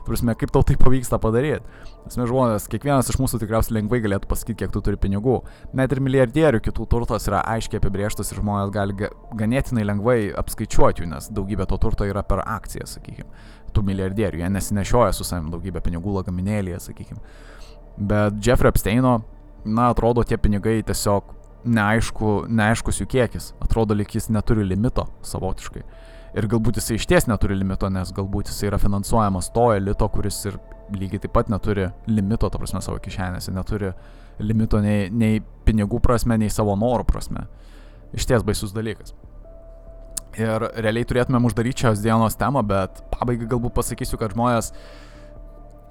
Prasme, kaip tau tai pavyksta padaryti. Prasme, žmonės, kiekvienas iš mūsų tikriausiai lengvai galėtų pasakyti, kiek tu turi pinigų. Net ir milijardierių kitų turtas yra aiškiai apibrieštas ir žmonės gali ganėtinai lengvai apskaičiuoti jų, nes daugybė to turto yra per akciją, sakykime tų milijardierių, jie nesinešioja su savim daugybę pinigų lagaminėlėje, sakykime. Bet Jeffrey Epsteino, na, atrodo, tie pinigai tiesiog neaišku, neaiškus jų kiekis. Atrodo, lyg jis neturi limito savotiškai. Ir galbūt jisai iš ties neturi limito, nes galbūt jisai yra finansuojamas to elito, kuris ir lygiai taip pat neturi limito, ta prasme, savo kišenėse, neturi limito nei, nei pinigų prasme, nei savo norų prasme. Iš ties baisus dalykas. Ir realiai turėtumėm uždaryti šios dienos temą, bet pabaigai galbūt pasakysiu, kad žmonės,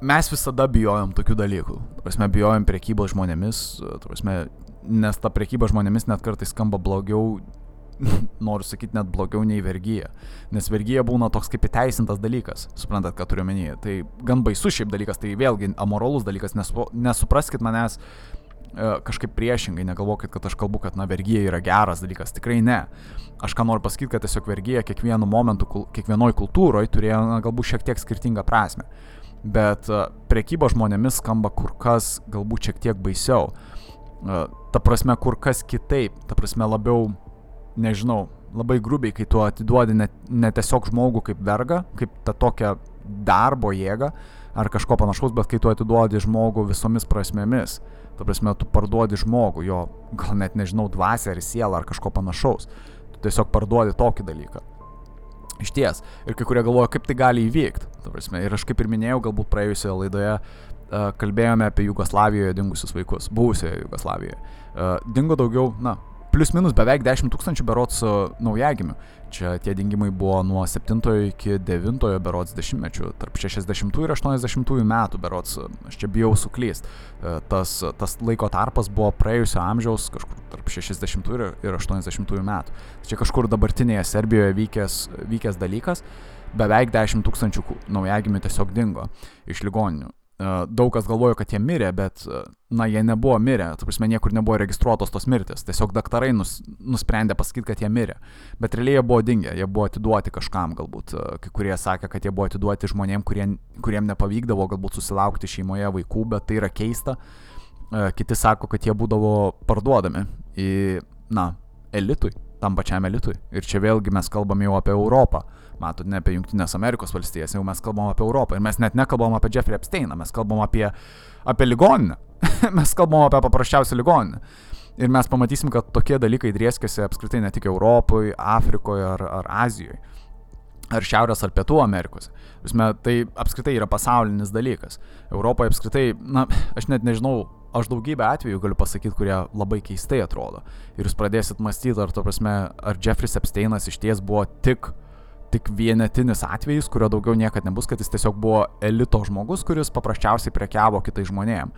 mes visada bijojom tokių dalykų. Prasme, bijojom priekybos žmonėmis, prasme, nes ta priekyba žmonėmis net kartais skamba blogiau, [LAUGHS] noriu sakyti, net blogiau nei vergyja. Nes vergyja būna toks kaip įteisintas dalykas, suprantat, ką turiu menyje. Tai gan baisus šiaip dalykas, tai vėlgi amoralus dalykas, nes nesupraskit manęs E, kažkaip priešingai, negalvokit, kad aš kalbu, kad na vergyja yra geras dalykas, tikrai ne. Aš ką noriu pasakyti, kad tiesiog vergyja kiekvienu momentu, kiekvienoje kultūroje turėjo na, galbūt šiek tiek skirtingą prasme. Bet uh, prekyba žmonėmis skamba kur kas galbūt šiek tiek baisiau. Uh, ta prasme, kur kas kitaip, ta prasme labiau, nežinau, labai grubiai, kai tu atiduodi ne, ne tiesiog žmogų kaip vergą, kaip tą tokią darbo jėgą ar kažko panašaus, bet kai tu atiduodi žmogų visomis prasmėmis. Ta prasme, tu parduodi žmogų, jo gal net nežinau, dvasę ar sielą ar kažko panašaus. Tu tiesiog parduodi tokį dalyką. Iš ties. Ir kai kurie galvoja, kaip tai gali įvykti. Ir aš kaip ir minėjau, galbūt praėjusioje laidoje kalbėjome apie Jugoslavijoje dingusius vaikus, buvusioje Jugoslavijoje. Dingo daugiau, na, plius minus beveik 10 tūkstančių berots naujagimių. Čia tie dingimai buvo nuo 7 iki 9 berots dešimtmečių, tarp 60 ir 80 metų berots, aš čia bijau suklyst. E, tas, tas laiko tarpas buvo praėjusio amžiaus, kažkur tarp 60 ir, ir 80 metų. Čia kažkur dabartinėje Serbijoje vykęs, vykęs dalykas, beveik 10 tūkstančių naujagimių tiesiog dingo iš ligoninių. Daug kas galvojo, kad jie mirė, bet, na, jie nebuvo mirę, tu prasme, niekur nebuvo registruotos tos mirtis, tiesiog daktarai nus, nusprendė pasakyti, kad jie mirė, bet realiai jie buvo dingę, jie buvo atiduoti kažkam galbūt, kai kurie sakė, kad jie buvo atiduoti žmonėm, kurie, kuriem nepavykdavo galbūt susilaukti šeimoje vaikų, bet tai yra keista, kiti sako, kad jie būdavo parduodami į, na, elitui, tam pačiam elitui, ir čia vėlgi mes kalbame jau apie Europą matot, ne apie Junktinės Amerikos valstijas, jau mes kalbam apie Europą. Ir mes net nekalbam apie Jeffrey Epsteiną, mes kalbam apie, apie ligoninę. [LAUGHS] mes kalbam apie paprasčiausią ligoninę. Ir mes pamatysim, kad tokie dalykai drėskėsi apskritai ne tik Europoje, Afrikoje ar, ar Azijoje. Ar Šiaurės ar Pietų Amerikos. Visme, tai apskritai yra pasaulinis dalykas. Europoje apskritai, na, aš net nežinau, aš daugybę atvejų galiu pasakyti, kurie labai keistai atrodo. Ir jūs pradėsit mąstyti, ar, to prasme, ar Jeffrey Epsteinas iš ties buvo tik tik vienetinis atvejis, kurio daugiau niekada nebus, kad jis tiesiog buvo elito žmogus, kuris paprasčiausiai prekiavo kitai žmonėm.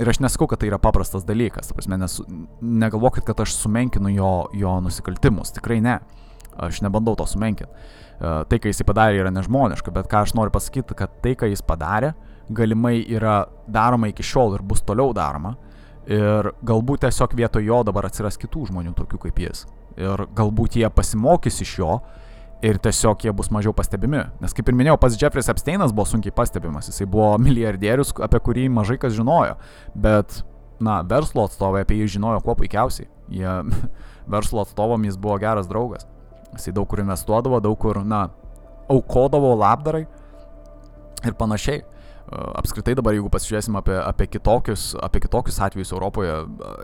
Ir aš nesakau, kad tai yra paprastas dalykas, prasme, nes, negalvokit, kad aš sumenkinu jo, jo nusikaltimus, tikrai ne. Aš nebandau to sumenkinti. E, tai, ką jis padarė, yra nežmoniška, bet ką aš noriu pasakyti, kad tai, ką jis padarė, galimai yra daroma iki šiol ir bus toliau daroma. Ir galbūt tiesiog vietoj jo dabar atsiras kitų žmonių, tokių kaip jis. Ir galbūt jie pasimokys iš jo ir tiesiog jie bus mažiau pastebimi. Nes kaip ir minėjau, pats Jeffrey Epsteinas buvo sunkiai pastebimas, jisai buvo [LAUGHS] milijardierius, apie kurį mažai kas žinojo, bet, na, verslo atstovai apie jį žinojo kuo puikiausiai. Jie, [LAUGHS] verslo atstovom jis buvo geras draugas. Jisai daug kur investuodavo, daug kur, na, aukodavo labdarai ir panašiai. Apskritai dabar, jeigu pasižiūrėsim apie, apie, kitokius, apie kitokius atvejus Europoje,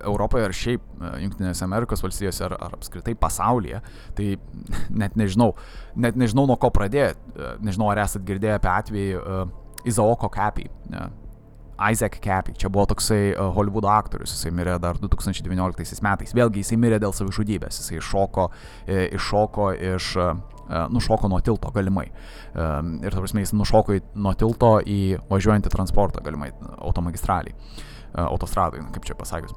Europoje ar šiaip Junktinėse Amerikos valstijose ar, ar apskritai pasaulyje, tai [LAUGHS] net nežinau, net nežinau nuo ko pradėti. Nežinau, ar esat girdėję apie atvejį uh, Izaoko Capį. Uh, Isaac Capį, čia buvo toksai uh, Hollywoodo aktorius, jisai mirė dar 2019 metais. Vėlgi jisai mirė dėl savižudybės, jisai iššoko, e, iššoko iš... Uh, nušoko nuo tilto galimai. Ir, ta prasme, jis nušoko nuo tilto į važiuojantį transportą galimai, automagistraliai, autostradai, kaip čia pasakius.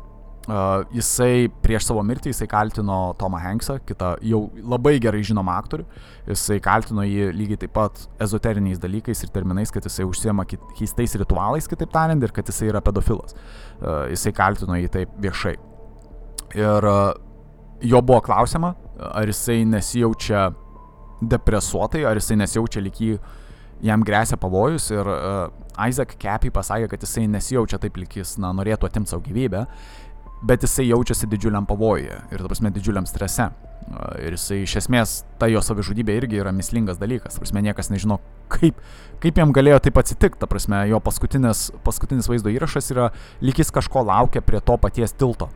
Uh, jisai prieš savo mirtį jisai kaltino Tomą Hanksą, kitą jau labai gerai žinomą aktorių. Jisai kaltino jį lygiai taip pat ezoteriniais dalykais ir terminais, kad jisai užsiema keistais ritualais, kitaip tariant, ir kad jisai yra pedofilas. Uh, jisai kaltino jį taip viešai. Ir uh, jo buvo klausima, ar jisai nesijaučia depresuotai, ar jisai nesijaučia lyg jį jam grėsia pavojus ir uh, Isaac Cappy pasakė, kad jisai nesijaučia taip lyg jis na, norėtų atimti savo gyvybę, bet jisai jaučiasi didžiuliam pavojuje ir, ta prasme, didžiuliam strese. Uh, ir jisai iš esmės, ta jo savižudybė irgi yra mislingas dalykas, ta prasme, niekas nežino, kaip, kaip jam galėjo taip atsitikti, ta prasme, jo paskutinis, paskutinis vaizdo įrašas yra lyg jis kažko laukia prie to paties tilto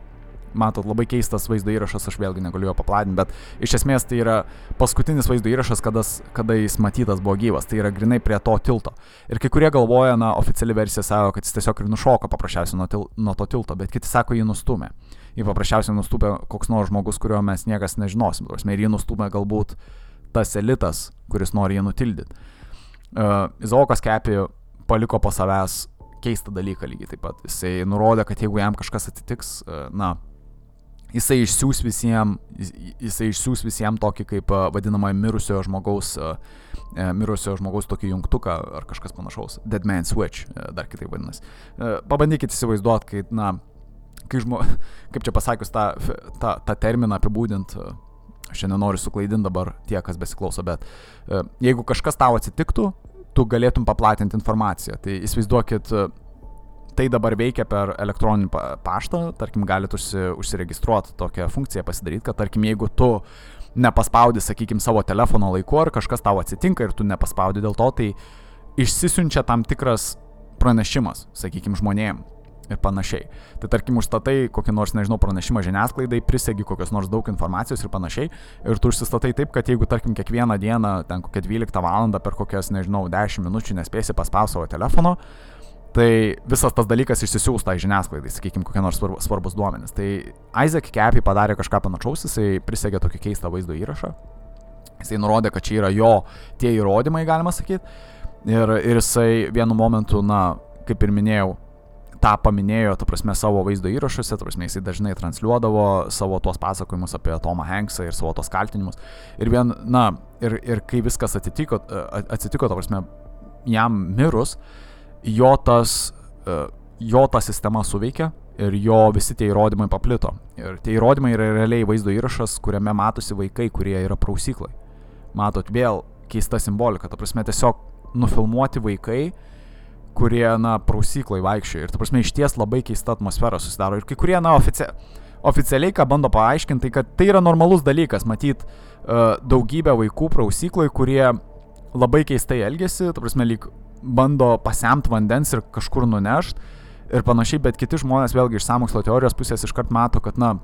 matot, labai keistas vaizdo įrašas, aš vėlgi negaliu jo paplatinti, bet iš esmės tai yra paskutinis vaizdo įrašas, kada, kada jis matytas buvo gyvas, tai yra grinai prie to tilto. Ir kai kurie galvoja, na, oficiali versija sako, kad jis tiesiog ir nušoko paprasčiausiai nuo, til, nuo to tilto, bet kiti sako, jį nustumė. Jį paprasčiausiai nustumė koks nors žmogus, kurio mes niekas nežinosim. Ir jį nustumė galbūt tas elitas, kuris nori jį nutildyti. Uh, Izaokas Kepi paliko po savęs keistą dalyką lygiai taip pat. Jisai nurodė, kad jeigu jam kažkas atsitiks, uh, na, jisai išsiūs visiems, jisai išsiūs visiems tokį kaip vadinamą mirusiojo žmogaus, mirusiojo žmogaus tokį jungtuką ar kažkas panašaus. Dead Man Switch, dar kitaip vadinasi. Pabandykite įsivaizduoti, kai, na, kai žmo, [LAUGHS] kaip čia pasakius tą, tą, tą terminą apibūdint, aš čia nenoriu suklaidinti dabar tie, kas besiklauso, bet jeigu kažkas tau atsitiktų, tu galėtum paplatinti informaciją. Tai įsivaizduokit, tai dabar veikia per elektroninį paštą, tarkim, galite užsi, užsiregistruoti tokią funkciją pasidaryti, kad tarkim, jeigu tu nepaspaudi, sakykime, savo telefono laiku ar kažkas tau atsitinka ir tu nepaspaudi dėl to, tai išsisiunčia tam tikras pranešimas, sakykime, žmonėm ir panašiai. Tai tarkim, užstatai kokį nors, nežinau, pranešimą žiniasklaidai, prisegi kokios nors daug informacijos ir panašiai. Ir tu užsistatai taip, kad jeigu, tarkim, kiekvieną dieną, ten kokią 12 val. per kokias, nežinau, 10 minučių nespėsi paspausti savo telefono, tai visas tas dalykas išsisiūs tai žiniasklaidai, sakykime, kokie nors svarbus duomenys. Tai Isaac Kepi padarė kažką panašaus, jisai prisegė tokį keistą vaizdo įrašą. Jisai nurodė, kad čia yra jo tie įrodymai, galima sakyti. Ir, ir jisai vienu momentu, na, kaip ir minėjau, tą paminėjo, ta prasme, savo vaizdo įrašuose, ta prasme, jisai dažnai transliuodavo savo tuos pasakojimus apie Tomą Hanksą ir savo tos kaltinimus. Ir vien, na, ir, ir kai viskas atsitiko, atsitiko, ta prasme, jam mirus, uh, jo tas, e, jo ta sistema suveikia ir jo visi tie įrodymai paplito. Ir tie įrodymai yra realiai vaizdo įrašas, kuriame matosi vaikai, kurie yra prausyklai. Matot, vėl keista simbolika, ta prasme tiesiog nufilmuoti vaikai, kurie, na, prausyklai vaikščioja. Ir, ta prasme, iš ties labai keista atmosfera susidaro. Ir kai kurie, na, ofici oficialiai, ką bando paaiškinti, tai kad tai yra normalus dalykas, matyt, uh, daugybę vaikų prausyklai, kurie labai keistai elgesi, ta prasme, lyg bando pasiemti vandens ir kažkur nunešti ir panašiai, bet kiti žmonės vėlgi iš samokslo teorijos pusės iškart mato, kad, na,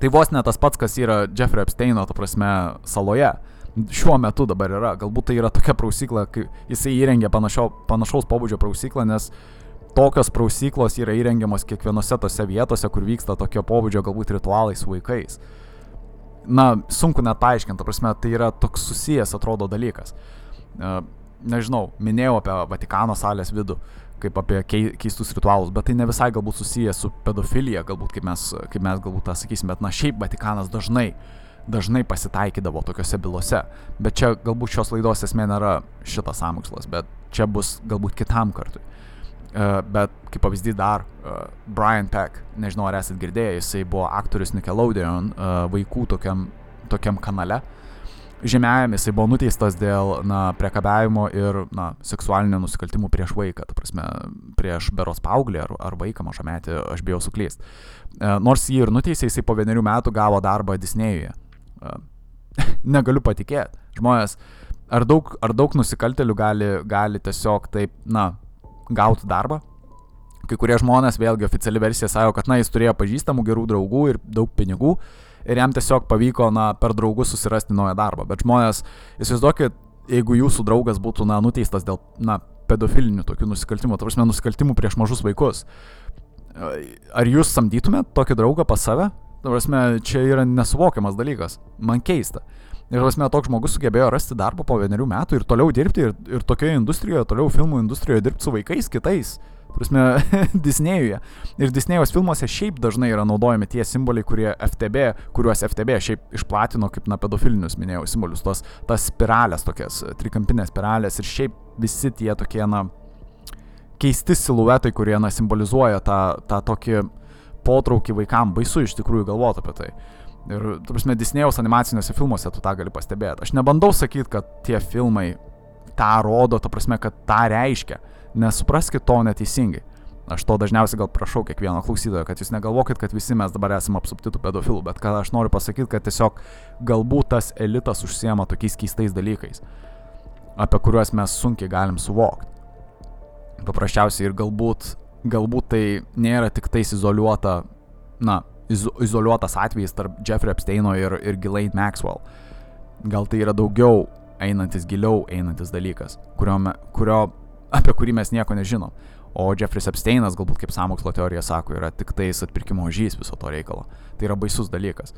tai vos ne tas pats, kas yra Jeffrey Epsteino, ta prasme, saloje. Šiuo metu dabar yra, galbūt tai yra tokia prausykla, kai jisai įrengė panašio, panašaus pobūdžio prausyklą, nes tokios prausyklos yra įrengiamos kiekvienose tose vietose, kur vyksta tokio pobūdžio galbūt ritualai su vaikais. Na, sunku net paaiškinti, prasme, tai yra toks susijęs, atrodo, dalykas nežinau, minėjau apie Vatikano salės vidų, kaip apie keistus ritualus, bet tai ne visai galbūt susiję su pedofilija, galbūt kaip mes, kaip mes galbūt tą sakysim, bet na šiaip Vatikanas dažnai, dažnai pasitaikydavo tokiuose bylose, bet čia galbūt šios laidos esmė nėra šitas samokslas, bet čia bus galbūt kitam kartui. Uh, bet kaip pavyzdys dar, uh, Brian Peck, nežinau ar esate girdėję, jisai buvo aktorius Nickelodeon uh, vaikų tokiam, tokiam kanale, uh, žemėjame, jisai buvo nuteistas dėl na, priekabiavimo ir na, seksualinio nusikaltimų prieš vaiką, ta prasme, prieš beros paauglį ar, ar vaiką mažametį, aš bijau suklysti. E, nors jį ir nuteisė, jisai po vienerių metų gavo darbą Disnėjuje. E, [LAUGHS] negaliu patikėti. Žmonės, ar daug, ar daug nusikaltelių gali, gali tiesiog taip, na, gauti darbą. Kai kurie žmonės, vėlgi oficiali versija sako, kad na, jis turėjo pažįstamų gerų draugų ir daug pinigų ir jam tiesiog pavyko na, per draugus susirasti naują darbą. Bet žmonės, įsivaizduokit, jeigu jūsų draugas būtų na, nuteistas dėl na, pedofilinių tokių nusikaltimų, ta prasme nusikaltimų prieš mažus vaikus, ar jūs samdytumėt tokį draugą pas save? Ta prasme, čia yra nesuvokiamas dalykas. Man keista. Ir prasme, toks žmogus sugebėjo rasti darbą po vienerių metų ir toliau dirbti ir, ir tokioje industrijoje, toliau filmų industrijoje dirbti su vaikais kitais. Prasme, [LAUGHS] Disnėjuje. Ir Disnėjos filmuose šiaip dažnai yra naudojami tie simboliai, kurie FTB, kuriuos FTB šiaip išplatino kaip na pedofilinius, minėjau, simbolius, tos, tas spiralės tokias, trikampinės spiralės ir šiaip visi tie tokie, na, keisti siluetai, kurie, na, simbolizuoja tą, tą tokį potraukį vaikam, baisu iš tikrųjų galvoti apie tai. Ir, tu prasme, Disnėjaus animaciniuose filmuose tu tą gali pastebėti. Aš nebandau sakyti, kad tie filmai tą rodo, tu prasme, kad tą reiškia. Nesupraskite to neteisingai. Aš to dažniausiai gal prašau kiekvieno klausytojo, kad jūs negalvokit, kad visi mes dabar esame apsupti tų pedofilų, bet ką aš noriu pasakyti, kad tiesiog galbūt tas elitas užsiema tokiais keistais dalykais, apie kuriuos mes sunkiai galim suvokti. Paprasčiausiai ir galbūt, galbūt tai nėra tik tais izoliuota, na, iz, izoliuotas atvejis tarp Jeffrey Epsteino ir, ir Ghislaine Maxwell. Gal tai yra daugiau einantis giliau einantis dalykas, kurio, kurio, apie kurį mes nieko nežinom. O Jeffrey Epsteinas, galbūt kaip samokslo teorija sako, yra tik tais atpirkimo žys viso to reikalo. Tai yra baisus dalykas.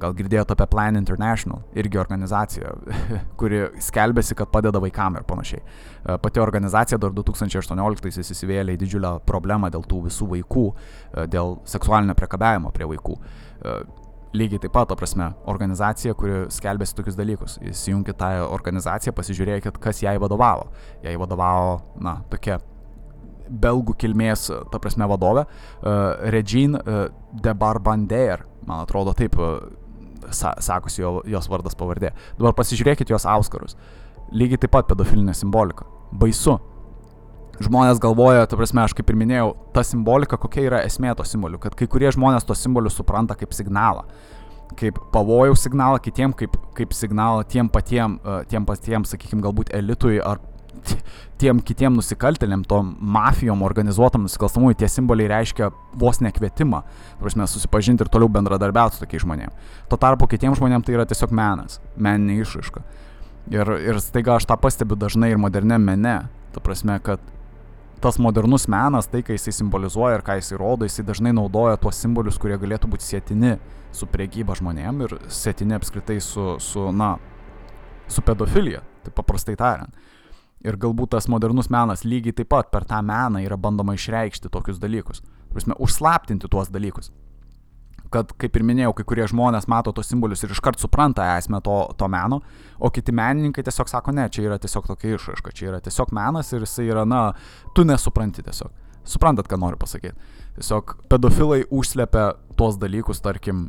Gal girdėjote apie Plan International, irgi organizacija, [LAUGHS] kuri skelbėsi, kad padeda vaikam ir panašiai. Pati organizacija dar 2018-aisiais įsivėlė į didžiulę problemą dėl tų visų vaikų, dėl seksualinio priekabiavimo prie vaikų. Lygiai taip pat, to prasme, organizacija, kuri skelbėsi tokius dalykus. Įsijunkit tą organizaciją, pasižiūrėkit, kas jai vadovavo. Jai vadovavo, na, tokia belgų kilmės, ta prasme, vadovė, uh, Regine uh, de Barbander, man atrodo taip uh, sa sakosi jo, jos vardas pavardė. Dabar pasižiūrėkit jos auskarus. Lygiai taip pat pedofilinė simbolika. Baisu. Žmonės galvoja, ta prasme, aš kaip ir minėjau, ta simbolika, kokia yra esmė to simbolių, kad kai kurie žmonės tos simbolius supranta kaip signalą kaip pavojaus signalą kitiem, kaip, kaip signalą tiem patiem, uh, tiem patiem, sakykime, galbūt elitui ar [LAUGHS] tiem kitiem nusikaltėliam, tom mafijom, organizuotam nusikalstamui, tie simboliai reiškia vos nekvietimą, prasme, susipažinti ir toliau bendradarbiauti su tokiais žmonėmis. Tuo tarpu kitiem žmonėms tai yra tiesiog menas, meninė išraiška. Ir, ir staiga aš tą pastebiu dažnai ir moderniam mene, ta prasme, kad tas modernus menas, tai, ką jisai simbolizuoja ir ką jisai rodo, jisai dažnai naudoja tuos simbolius, kurie galėtų būti sėtini su priekyba žmonėm ir sėtini apskritai su, su na, su pedofilija, tai paprastai tariant. Ir galbūt tas modernus menas lygiai taip pat per tą meną yra bandoma išreikšti tokius dalykus. Prasme, užslaptinti tuos dalykus. Kad, kaip ir minėjau, kai kurie žmonės mato tos simbolius ir iškart supranta esmę to, to meno, o kiti menininkai tiesiog sako, ne, čia yra tiesiog tokia išraiška, čia yra tiesiog menas ir jisai yra, na, tu nesupranti tiesiog. Suprantat, ką noriu pasakyti. Tiesiog pedofilai užslepia tuos dalykus, tarkim,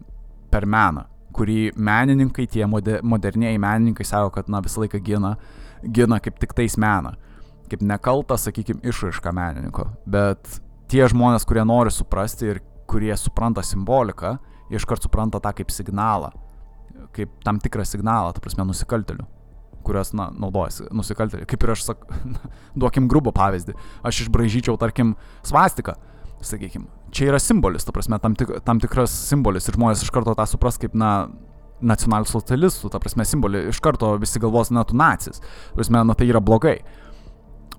per meną, kurį menininkai, tie modernieji menininkai sako, kad, na, visą laiką gina, gina kaip tik tais meną, kaip nekaltą, sakykime, išraišką menininko. Bet tie žmonės, kurie nori suprasti ir kurie supranta simboliką, iškart supranta tą kaip signalą, kaip tam tikrą signalą, ta prasme, nusikaltelių kurios, na, naudojasi nusikaltėliai. Kaip ir aš sakau, [LAUGHS] duokim grubų pavyzdį. Aš išbražyčiau, tarkim, svastiką, sakykime. Čia yra simbolis, ta prasme, tam, tik, tam tikras simbolis ir žmonės iš karto tą supras kaip, na, nacionalsocialistų, ta prasme, simbolį, iš karto visi galvos, na, tu nacis. Prasme, na, tai yra blogai.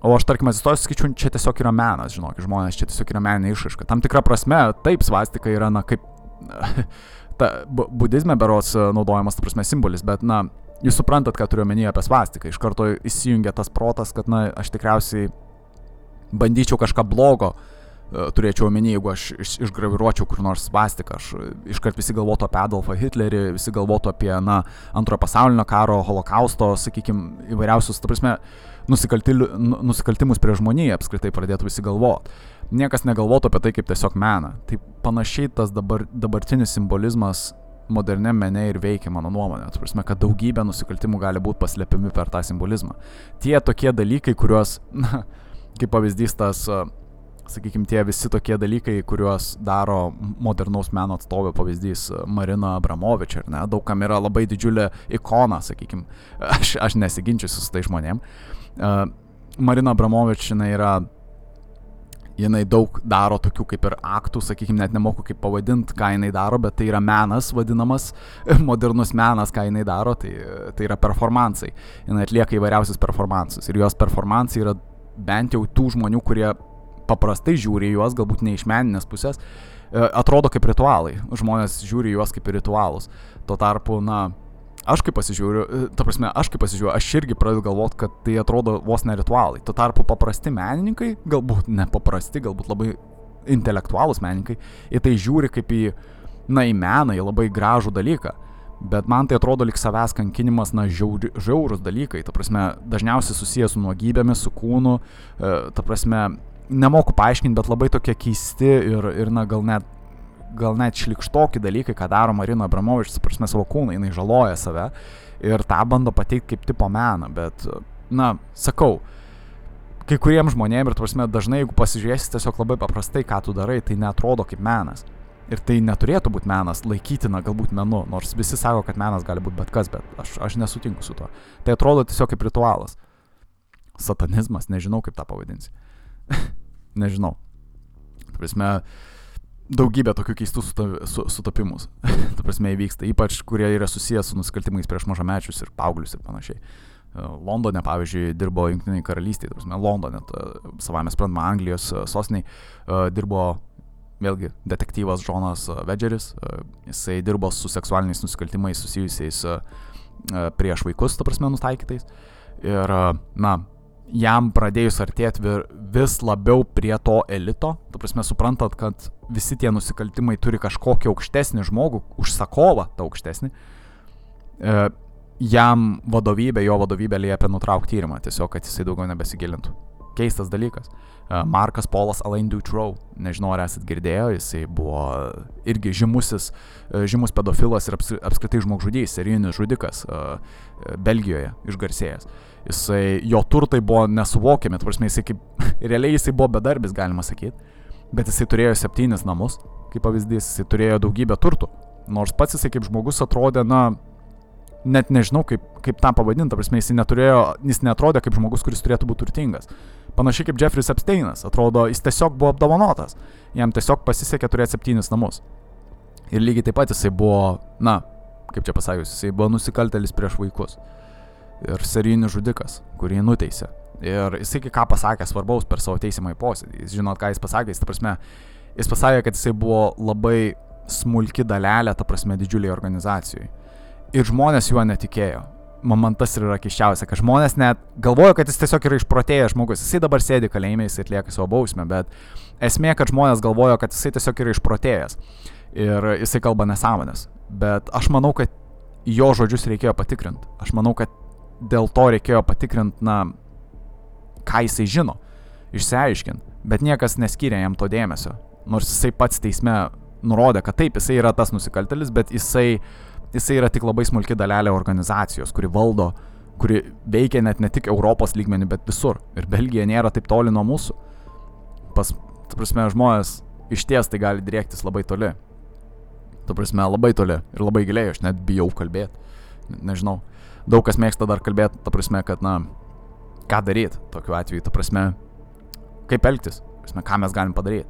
O aš, tarkim, atsistojus, skaičiu, čia tiesiog yra menas, žinok, žmonės, čia tiesiog yra meninė išraiška. Tam tikra prasme, taip, svastika yra, na, kaip, [LAUGHS] ta, budizme beros e, naudojamas, ta prasme, simbolis, bet, na, jūs suprantat, ką turiu omenyje apie svastiką. Iš karto įsijungia tas protas, kad, na, aš tikriausiai bandyčiau kažką blogo uh, E, turėčiau omeny, jeigu aš iš, išgraviruočiau kur nors svastiką, aš iškart visi galvotų apie Adolfą Hitlerį, visi galvotų apie, na, antrojo pasaulinio karo, holokausto, sakykime, įvairiausius, ta prasme, nu, nusikaltimus prie žmoniją apskritai pradėtų visi galvoti. Niekas negalvotų apie tai kaip tiesiog meną. Tai panašiai tas dabar, dabartinis simbolizmas moderniam mene ir veikia mano nuomonė. Tai prasme, kad daugybė nusikaltimų gali būti paslėpiami per tą simbolizmą. Tie tokie dalykai, kuriuos, [LAUGHS] na, kaip pavyzdys tas sakykime, tie visi tokie dalykai, kuriuos daro modernaus meno atstovė pavyzdys Marina Abramovič, ar ne, daugam yra labai didžiulė ikona, sakykime, aš, aš nesiginčiusiu su tai žmonėm. Uh, Marina Abramovič, jinai yra jinai daug daro tokių kaip ir aktų, sakykime, net nemoku kaip pavadinti, ką jinai daro, bet tai yra menas vadinamas, [LAUGHS] modernus menas, ką jinai daro, tai, tai yra performansai. Jinai atlieka įvairiausius performansus ir jos performansai yra bent jau tų žmonių, kurie paprastai žiūri juos, galbūt ne iš meninės pusės, e, atrodo kaip ritualai. Žmonės žiūri juos kaip ritualus. Tuo tarpu, na, aš kaip pasižiūriu, e, ta prasme, aš kaip pasižiūriu, aš irgi pradedu galvoti, kad tai atrodo vos ne ritualai. Tuo tarpu paprasti menininkai, galbūt ne paprasti, galbūt labai intelektualūs menininkai, į tai žiūri kaip į, na, į meną, į labai gražų dalyką. Bet man tai atrodo lik savęs kankinimas, na, žiauri, žiaurus dalykai. Ta prasme, dažniausiai susijęs su nuogybėmis, su kūnu. E, ta prasme, nemoku paaiškinti, bet labai tokie keisti ir, ir na, gal net gal net šlikštoki dalykai, ką daro Marina Abramovič, prasme savo kūną, jinai žaloja save ir tą bando pateikti kaip tipo meną, bet, na, sakau, kai kuriems žmonėms ir, prasme, dažnai, jeigu pasižiūrėsi tiesiog labai paprastai, ką tu darai, tai netrodo kaip menas. Ir tai neturėtų būti menas, laikytina galbūt menu, nors visi sako, kad menas gali būti bet kas, bet aš, aš nesutinku su tuo. Tai atrodo tiesiog kaip ritualas. Satanizmas, nežinau kaip tą pavadinsi. [LAUGHS] nežinau. Prasme, daugybė tokių keistų sutapimų, [LAUGHS] tu prasme, įvyksta, ypač kurie yra susijęs su nusikaltimais prieš mažamečius ir paauglius ir panašiai. E, Londone, pavyzdžiui, dirbo Junktiniai karalystiai, prasme, Londone, savame sprendama Anglijos e, sosniai, e, dirbo vėlgi detektyvas Džonas Vedžeris, jisai dirbo su seksualiniais nusikaltimais susijusiais prieš vaikus, ta prasme, nustaikytais. Ir, na, jam pradėjus artėti vis labiau prie to elito, tu prasme suprantat, kad visi tie nusikaltimai turi kažkokį aukštesnį žmogų, užsakovą tą aukštesnį, e, jam vadovybė, jo vadovybė liepia nutraukti tyrimą, tiesiog, kad jisai daugiau nebesigilintų. Keistas dalykas. E, Markas Polas Alain Dutrow, nežinau ar esat girdėję, jisai buvo irgi žymusis, e, žymus pedofilas ir apskritai žmogžudys, serijinis žudikas e, Belgijoje išgarsėjęs jisai, jo turtai buvo nesuvokiami, tu prasme, jisai kaip, [LAUGHS] realiai jisai buvo bedarbis, galima sakyti, bet jisai turėjo septynis namus, kaip pavyzdys, jisai turėjo daugybę turtų, nors pats jisai kaip žmogus atrodė, na, net nežinau, kaip, kaip tą pavadinti, prasme, jisai neturėjo, jis netrodė kaip žmogus, kuris turėtų būti turtingas. Panašiai kaip Jeffrey's Epsteinas, atrodo, jis tiesiog buvo apdovanotas, jam tiesiog pasisekė turėti septynis namus. Ir lygiai taip pat jisai buvo, na, kaip čia pasakius, jisai buvo nusikaltelis prieš vaikus ir serijinis žudikas, kurį nuteisė. Ir jisai ką pasakė svarbaus per savo teisimą į posėdį. Jis žinot, ką jis pasakė, jis, ta prasme, jis pasakė, kad jisai buvo labai smulki dalelė, ta prasme, didžiuliai organizacijai. Ir žmonės juo netikėjo. Man tas ir yra kiščiausia, kad žmonės net galvoja, kad jis tiesiog yra išprotėjęs žmogus. Jisai dabar sėdi kalėjime, jisai atlieka savo bausmę, bet esmė, kad žmonės galvoja, kad jisai tiesiog yra išprotėjęs. Ir jisai kalba nesąmonės. Bet aš manau, kad jo žodžius reikėjo patikrinti. Aš manau, kad dėl to reikėjo patikrinti, na, ką jisai žino, išsiaiškinti, bet niekas neskyrė jam to dėmesio. Nors jisai pats teisme nurodė, kad taip, jisai yra tas nusikaltelis, bet jisai, jisai yra tik labai smulki dalelė organizacijos, kuri valdo, kuri veikia net ne tik Europos lygmenių, bet visur. Ir Belgija nėra taip toli nuo mūsų. Pas, ta prasme, žmonės iš ties tai gali drėktis labai toli. Ta prasme, labai toli ir labai giliai, aš net bijau kalbėti. Nežinau daug kas mėgsta dar kalbėti, ta prasme, kad, na, ką daryti tokiu atveju, ta prasme, kaip elgtis, prasme, ką mes galim padaryti.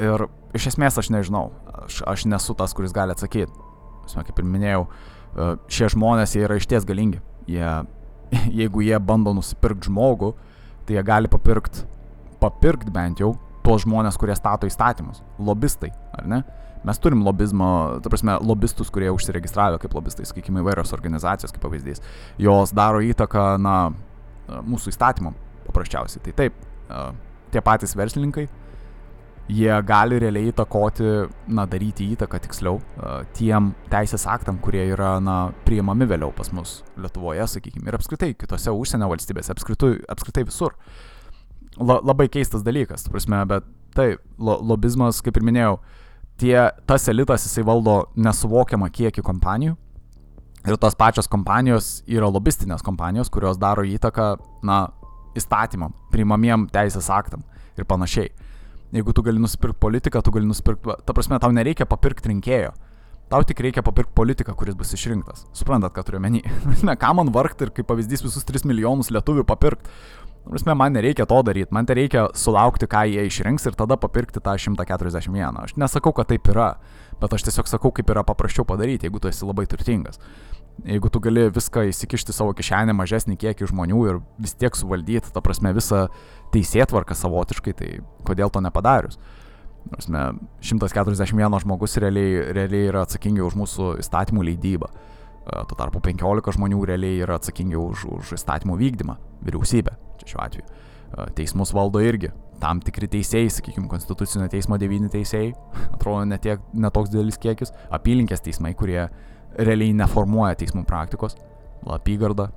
Ir iš esmės aš nežinau, aš, aš nesu tas, kuris gali atsakyti. Prasme, kaip ir minėjau, e, šie žmonės jie yra išties galingi. Jie, [LAUGHS] jeigu jie bando nusipirkti žmogų, tai jie gali papirkti, papirkti bent jau tuos žmonės, kurie stato įstatymus. Lobistai, ar ne? Mes turim lobizmo, ta prasme, lobistus, kurie užsiregistravę kaip lobistai, sakykime, įvairios organizacijos, kaip pavyzdys. Jos daro įtaką, na, mūsų įstatymam, paprasčiausiai. Tai taip, tie patys verslininkai, jie gali realiai įtakoti, na, daryti įtaką tiksliau tiem teisės aktam, kurie yra, na, priimami vėliau pas mus Lietuvoje, sakykime, ir apskritai kitose užsienio valstybėse, apskritai, apskritai visur. La, labai keistas dalykas, prasme, bet tai, lo, lobizmas, kaip ir minėjau, uh, tie, tas elitas jisai valdo nesuvokiamą kiekį kompanijų. Ir tos pačios kompanijos yra lobistinės kompanijos, kurios daro įtaką, na, įstatymam, priimamiem teisės aktam ir panašiai. Jeigu tu gali nusipirkti politiką, tu gali nusipirkti, ta prasme, tau nereikia papirkti rinkėjo. Tau tik reikia papirkti politiką, kuris bus išrinktas. Suprantat, ką turiu menį. ne, [LAUGHS] ką man vargti ir kaip pavyzdys visus 3 milijonus lietuvių papirkti. Prasme, man nereikia to daryti, man tai reikia sulaukti, ką jie išrinks ir tada papirkti tą 141. Aš nesakau, kad taip yra, bet aš tiesiog sakau, kaip yra paprasčiau padaryti, jeigu tu esi labai turtingas. Jeigu tu gali viską įsikišti savo kišenę mažesnį kiekį žmonių ir vis tiek suvaldyti, ta prasme, visą teisėtvarką savotiškai, tai kodėl to nepadarius? Prasme, 141 žmogus realiai, realiai yra atsakingi už mūsų įstatymų leidybą. Tuo tarpu 15 žmonių realiai yra atsakingi už, už įstatymų vykdymą, vyriausybė, čia šiuo atveju. Teismus valdo irgi tam tikri teisėjai, sakykime, Konstitucinio teismo devyni teisėjai, [LAUGHS] atrodo netiek, netoks didelis kiekis, apylinkės teismai, kurie realiai neformuoja teismų praktikos, apygarda,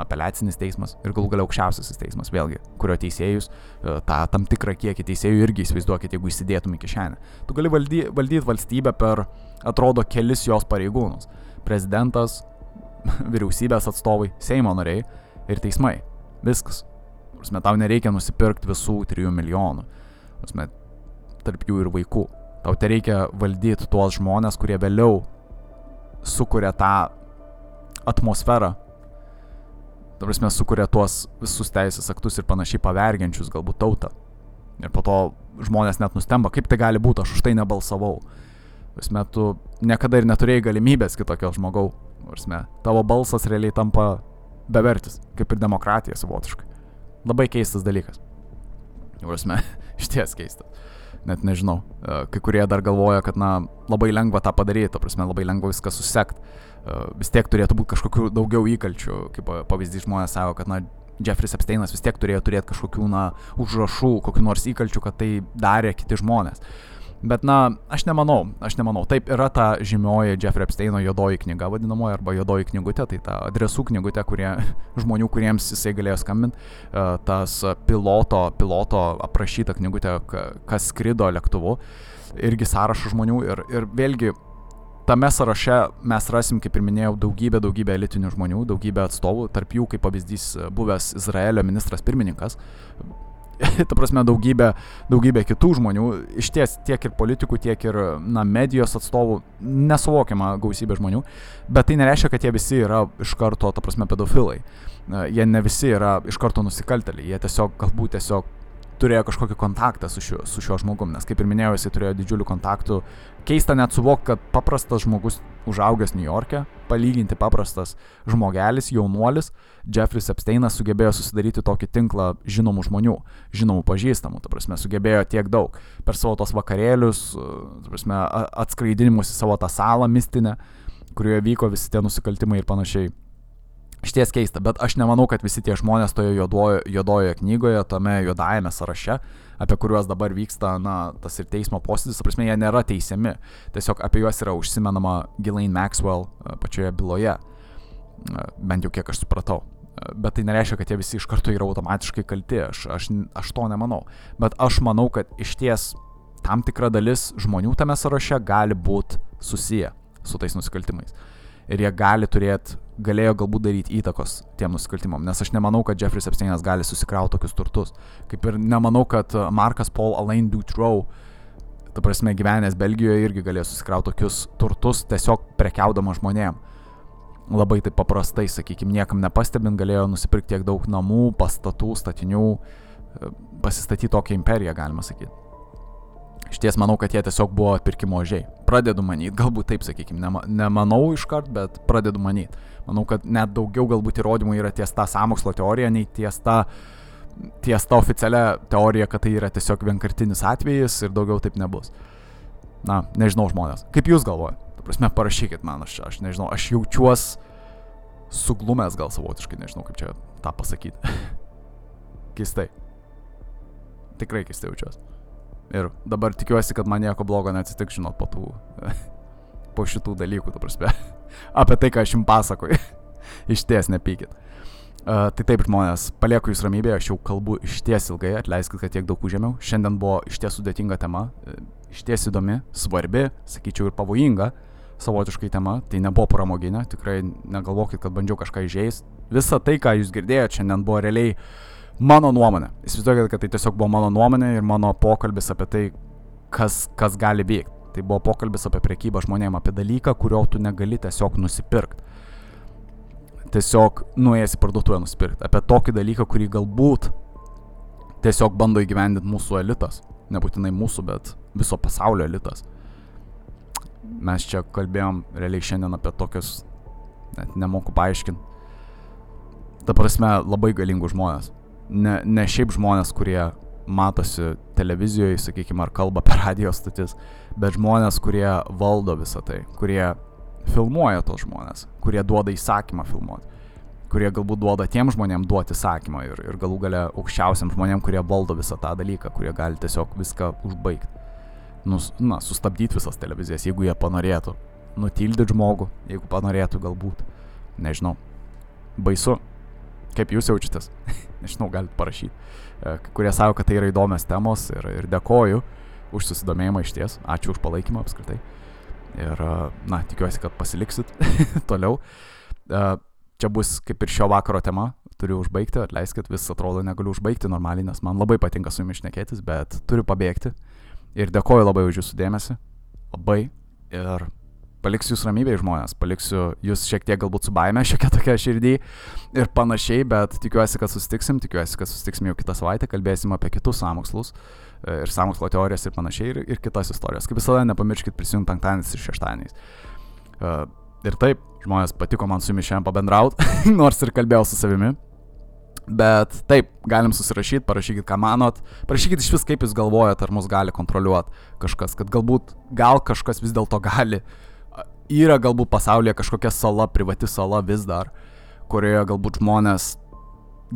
apeliacinis teismas ir galų galia aukščiausiasis teismas, vėlgi, kurio teisėjus, e, tą tam tikrą kiekį teisėjų irgi įsivaizduokit, jeigu įsidėtum į kišenę. Tu gali valdy, valdyti valstybę per, atrodo, kelis jos pareigūnus - prezidentas, [LAUGHS] vyriausybės atstovai, Seimo nariai ir teismai. Viskas. Prasme, tau nereikia nusipirkti visų 3 milijonų. Prasme, tarp jų ir vaikų. Tau te reikia valdyti tuos žmonės, kurie vėliau sukuria tą atmosferą, ta prasme, sukuria tuos visus teisės aktus ir panašiai pavergiančius galbūt tautą. Ir po to žmonės net nustemba, kaip tai gali būti, aš už tai nebalsavau. Prasme, tu niekada ir neturėjai galimybės kitokio žmogaus. Prasme, tavo balsas realiai tampa bevertis, kaip ir demokratija savotiškai. Labai keistas dalykas. Prasme, [LAUGHS] iš ties keistas. Net nežinau. E, kai kurie dar galvoja, kad, na, labai lengva tą padaryti, ta prasme, labai lengva viską susekti vis tiek turėtų būti kažkokių daugiau įkalčių, kaip pavyzdys žmonės savo, kad, na, Jeffrey Epsteinas vis tiek turėjo turėti kažkokių, na, užrašų, kokių nors įkalčių, kad tai darė kiti žmonės. Bet, na, aš nemanau, aš nemanau. Taip yra ta žymioji Jeffrey Epsteino juodoji knyga vadinamoji, arba juodoji knygutė, tai ta adresų knygutė, kurie, [LAUGHS] žmonių, kuriems jisai galėjo skambinti, tas piloto, piloto aprašyta knygutė, kas skrido lėktuvu, irgi sąrašas žmonių ir, ir vėlgi tame sąraše mes rasim, kaip ir minėjau, daugybę, daugybę elitinių žmonių, daugybę atstovų, tarp jų, kaip pavyzdys, buvęs Izraelio ministras pirmininkas. [LAUGHS] Ta prasme, daugybė, daugybė kitų žmonių, iš ties tiek ir politikų, tiek ir na, medijos atstovų, nesuvokiama gausybė žmonių, bet tai nereiškia, kad jie visi yra iš karto, ta prasme, pedofilai. Jie ne visi yra iš karto nusikalteliai, jie tiesiog, galbūt tiesiog turėjo kažkokį kontaktą su šiuo, su šiuo žmogum, nes kaip ir minėjau, jisai turėjo didžiulių kontaktų. Keista net suvok, kad paprastas žmogus užaugęs New York'e, palyginti paprastas žmogelis, jaunuolis, Jeffrey Epsteinas sugebėjo susidaryti tokį tinklą žinomų žmonių, žinomų pažįstamų, ta prasme, sugebėjo tiek daug per savo tos vakarėlius, ta prasme, atskraidinimus į savo tą salą mistinę, kurioje vyko visi tie nusikaltimai ir panašiai. Šties keista, bet aš nemanau, kad visi tie žmonės toje juodojo, juodojoje knygoje, tame juodajame sąraše, apie kuriuos dabar vyksta, na, tas ir teismo posėdis, prasme, jie nėra teisiami. Tiesiog apie juos yra užsimenama Ghislaine Maxwell e, pačioje byloje, e, bent jau kiek aš supratau. E, bet tai nereiškia, kad jie visi iš karto yra automatiškai kalti, aš, aš, aš to nemanau. Bet aš manau, kad iš ties tam tikra dalis žmonių tame sąraše gali būti susiję su tais nusikaltimais. Ir jie gali turėti galėjo galbūt daryti įtakos tiem nusikaltimam, nes aš nemanau, kad Jeffrey Epsteinas gali susikrauti tokius turtus. Kaip ir nemanau, kad Markas Paul Alain Dutrow, ta prasme, gyvenęs Belgijoje irgi galėjo susikrauti tokius turtus tiesiog prekiaudama žmonėm. Labai taip paprastai, sakykime, niekam nepastebint galėjo nusipirkti tiek daug namų, pastatų, statinių, pasistatyti tokią imperiją, galima sakyti. Iš ties manau, kad jie tiesiog buvo atpirkimo ožiai. Pradedu manyti, galbūt taip sakykime, nema, nemanau iškart, bet pradedu manyti. Manau, kad net daugiau galbūt įrodymų yra ties ta samokslo teorija, nei ties ta, ties ta oficialia teorija, kad tai yra tiesiog vienkartinis atvejis ir daugiau taip nebus. Na, nežinau žmonės. Kaip jūs galvojate? Tu prasme, parašykit man, aš, aš nežinau, aš jaučiuos suglumęs gal savotiškai, nežinau kaip čia tą pasakyti. [LAUGHS] keistai. Tikrai keistai jaučiuosi. Ir dabar tikiuosi, kad man nieko blogo neatsitiks, žinot, po tų, [LAUGHS] po šitų dalykų, tu prasme, [LAUGHS] apie tai, ką aš jums pasakoju. [LAUGHS] iš ties nepykit. Uh, tai taip, žmonės, palieku jūs ramybėje, aš jau kalbu iš ties ilgai, atleiskit, kad tiek daug užėmiau. Šiandien buvo iš ties sudėtinga tema, e, iš ties įdomi, svarbi, sakyčiau, ir pavojinga savotiškai tema. Tai nebuvo pramoginė, tikrai negalvokit, kad bandžiau kažką įžeisti. Visa tai, ką jūs girdėjote, šiandien buvo realiai uh, mano nuomonė. Įsivaizduokit, kad tai tiesiog buvo mano nuomonė ir mano pokalbis apie tai, kas, kas gali vykti. Tai buvo pokalbis apie priekybą žmonėm, apie dalyką, kurio tu negali tiesiog nusipirkti. tiesiog nuėjęs į parduotuvę nusipirkti, apie tokį dalyką, kurį galbūt tiesiog bando įgyvendinti mūsų elitas. Nebūtinai mūsų, bet viso pasaulio elitas. Mes čia kalbėjom realiai šiandien apie tokius, net nemoku paaiškinti. Ta prasme, labai galingų žmonės. Ne, ne šiaip žmonės, kurie matosi televizijoje, sakykime, ar kalba per radio stotis, bet žmonės, kurie valdo visą tai, kurie filmuoja tos žmonės, kurie duoda įsakymą filmuoti, kurie galbūt duoda tiem žmonėm duoti įsakymą ir, ir galų gale aukščiausiam žmonėm, kurie valdo visą tą dalyką, kurie gali tiesiog viską užbaigti. Nus, na, sustabdyti visas televizijas, jeigu jie panorėtų. Nutildyti žmogų, jeigu panorėtų galbūt. Nežinau. Baisu. Kaip jūs jaučiatės? [LAUGHS] Nežinau, galite parašyti. E, kurie savo, kad tai yra įdomios temos ir, ir dėkoju už susidomėjimą iš ties. Ačiū už palaikymą apskritai. Ir, na, tikiuosi, kad pasiliksit [LAUGHS] toliau. Čia bus kaip ir šio vakaro tema. Turiu užbaigti, atleiskit, vis atrodo negaliu užbaigti normaliai, nes man labai patinka su jumis šnekėtis, bet turiu pabėgti. Ir dėkoju labai už jūsų dėmesį. Labai. Ir paliksiu jūs ramybėje žmonės, paliksiu jūs šiek tiek galbūt su baime, [LAUGHS] šiek tiek tokia širdį ir panašiai, bet tikiuosi, kad susitiksim, tikiuosi, kad susitiksim jau kitą savaitę, kalbėsim apie kitus samokslus. Uh, E, ir samokslo teorijas ir panašiai, ir, ir kitas istorijas. Kaip visada, nepamirškit prisijungti penktadieniais ir šeštadieniais. Uh, ir taip, žmonės patiko man su jumis šiandien pabendrauti, [LAUGHS] nors ir kalbėjau su savimi. Bet taip, galim susirašyti, parašykit, ką manot, parašykit iš vis, kaip jūs galvojat, ar mus gali kontroliuoti kažkas, kad galbūt, gal kažkas vis dėlto gali. Yra galbūt pasaulyje kažkokia sala, privati sala vis dar, kurioje galbūt žmonės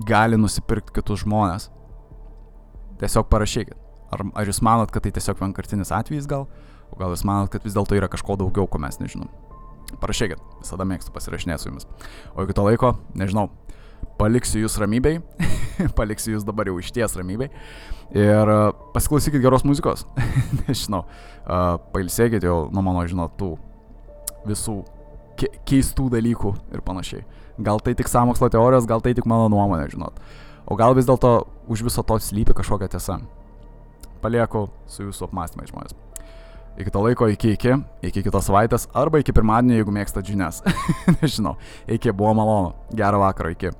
gali nusipirkti kitus žmonės. Tiesiog parašykit. Ar, ar jūs manot, kad tai tiesiog vienkartinis atvejis gal? O gal jūs manot, kad vis dėlto yra kažko daugiau, ko mes nežinom? Parašykit, visada mėgstu pasirašinėti su jumis. O iki to laiko, nežinau, paliksiu jūs ramybei, [LAUGHS] paliksiu jūs dabar jau iš ties ramybei ir uh, pasiklausykit geros muzikos, [LAUGHS] nežinau, uh, pailsėkit jau nuo mano, žinot, tų visų ke keistų dalykų ir panašiai. Gal tai tik samokslo teorijos, gal tai tik mano nuomonė, žinot. O gal vis dėlto už viso to slypi kažkokia tiesa palieku su jūsų apmąstymai žmonės. Iki to laiko, iki iki, iki kitos savaitės arba iki pirmadienio, jeigu mėgstat žinias. [LAUGHS] Nežinau, iki buvo malonu. Gerą vakarą, iki.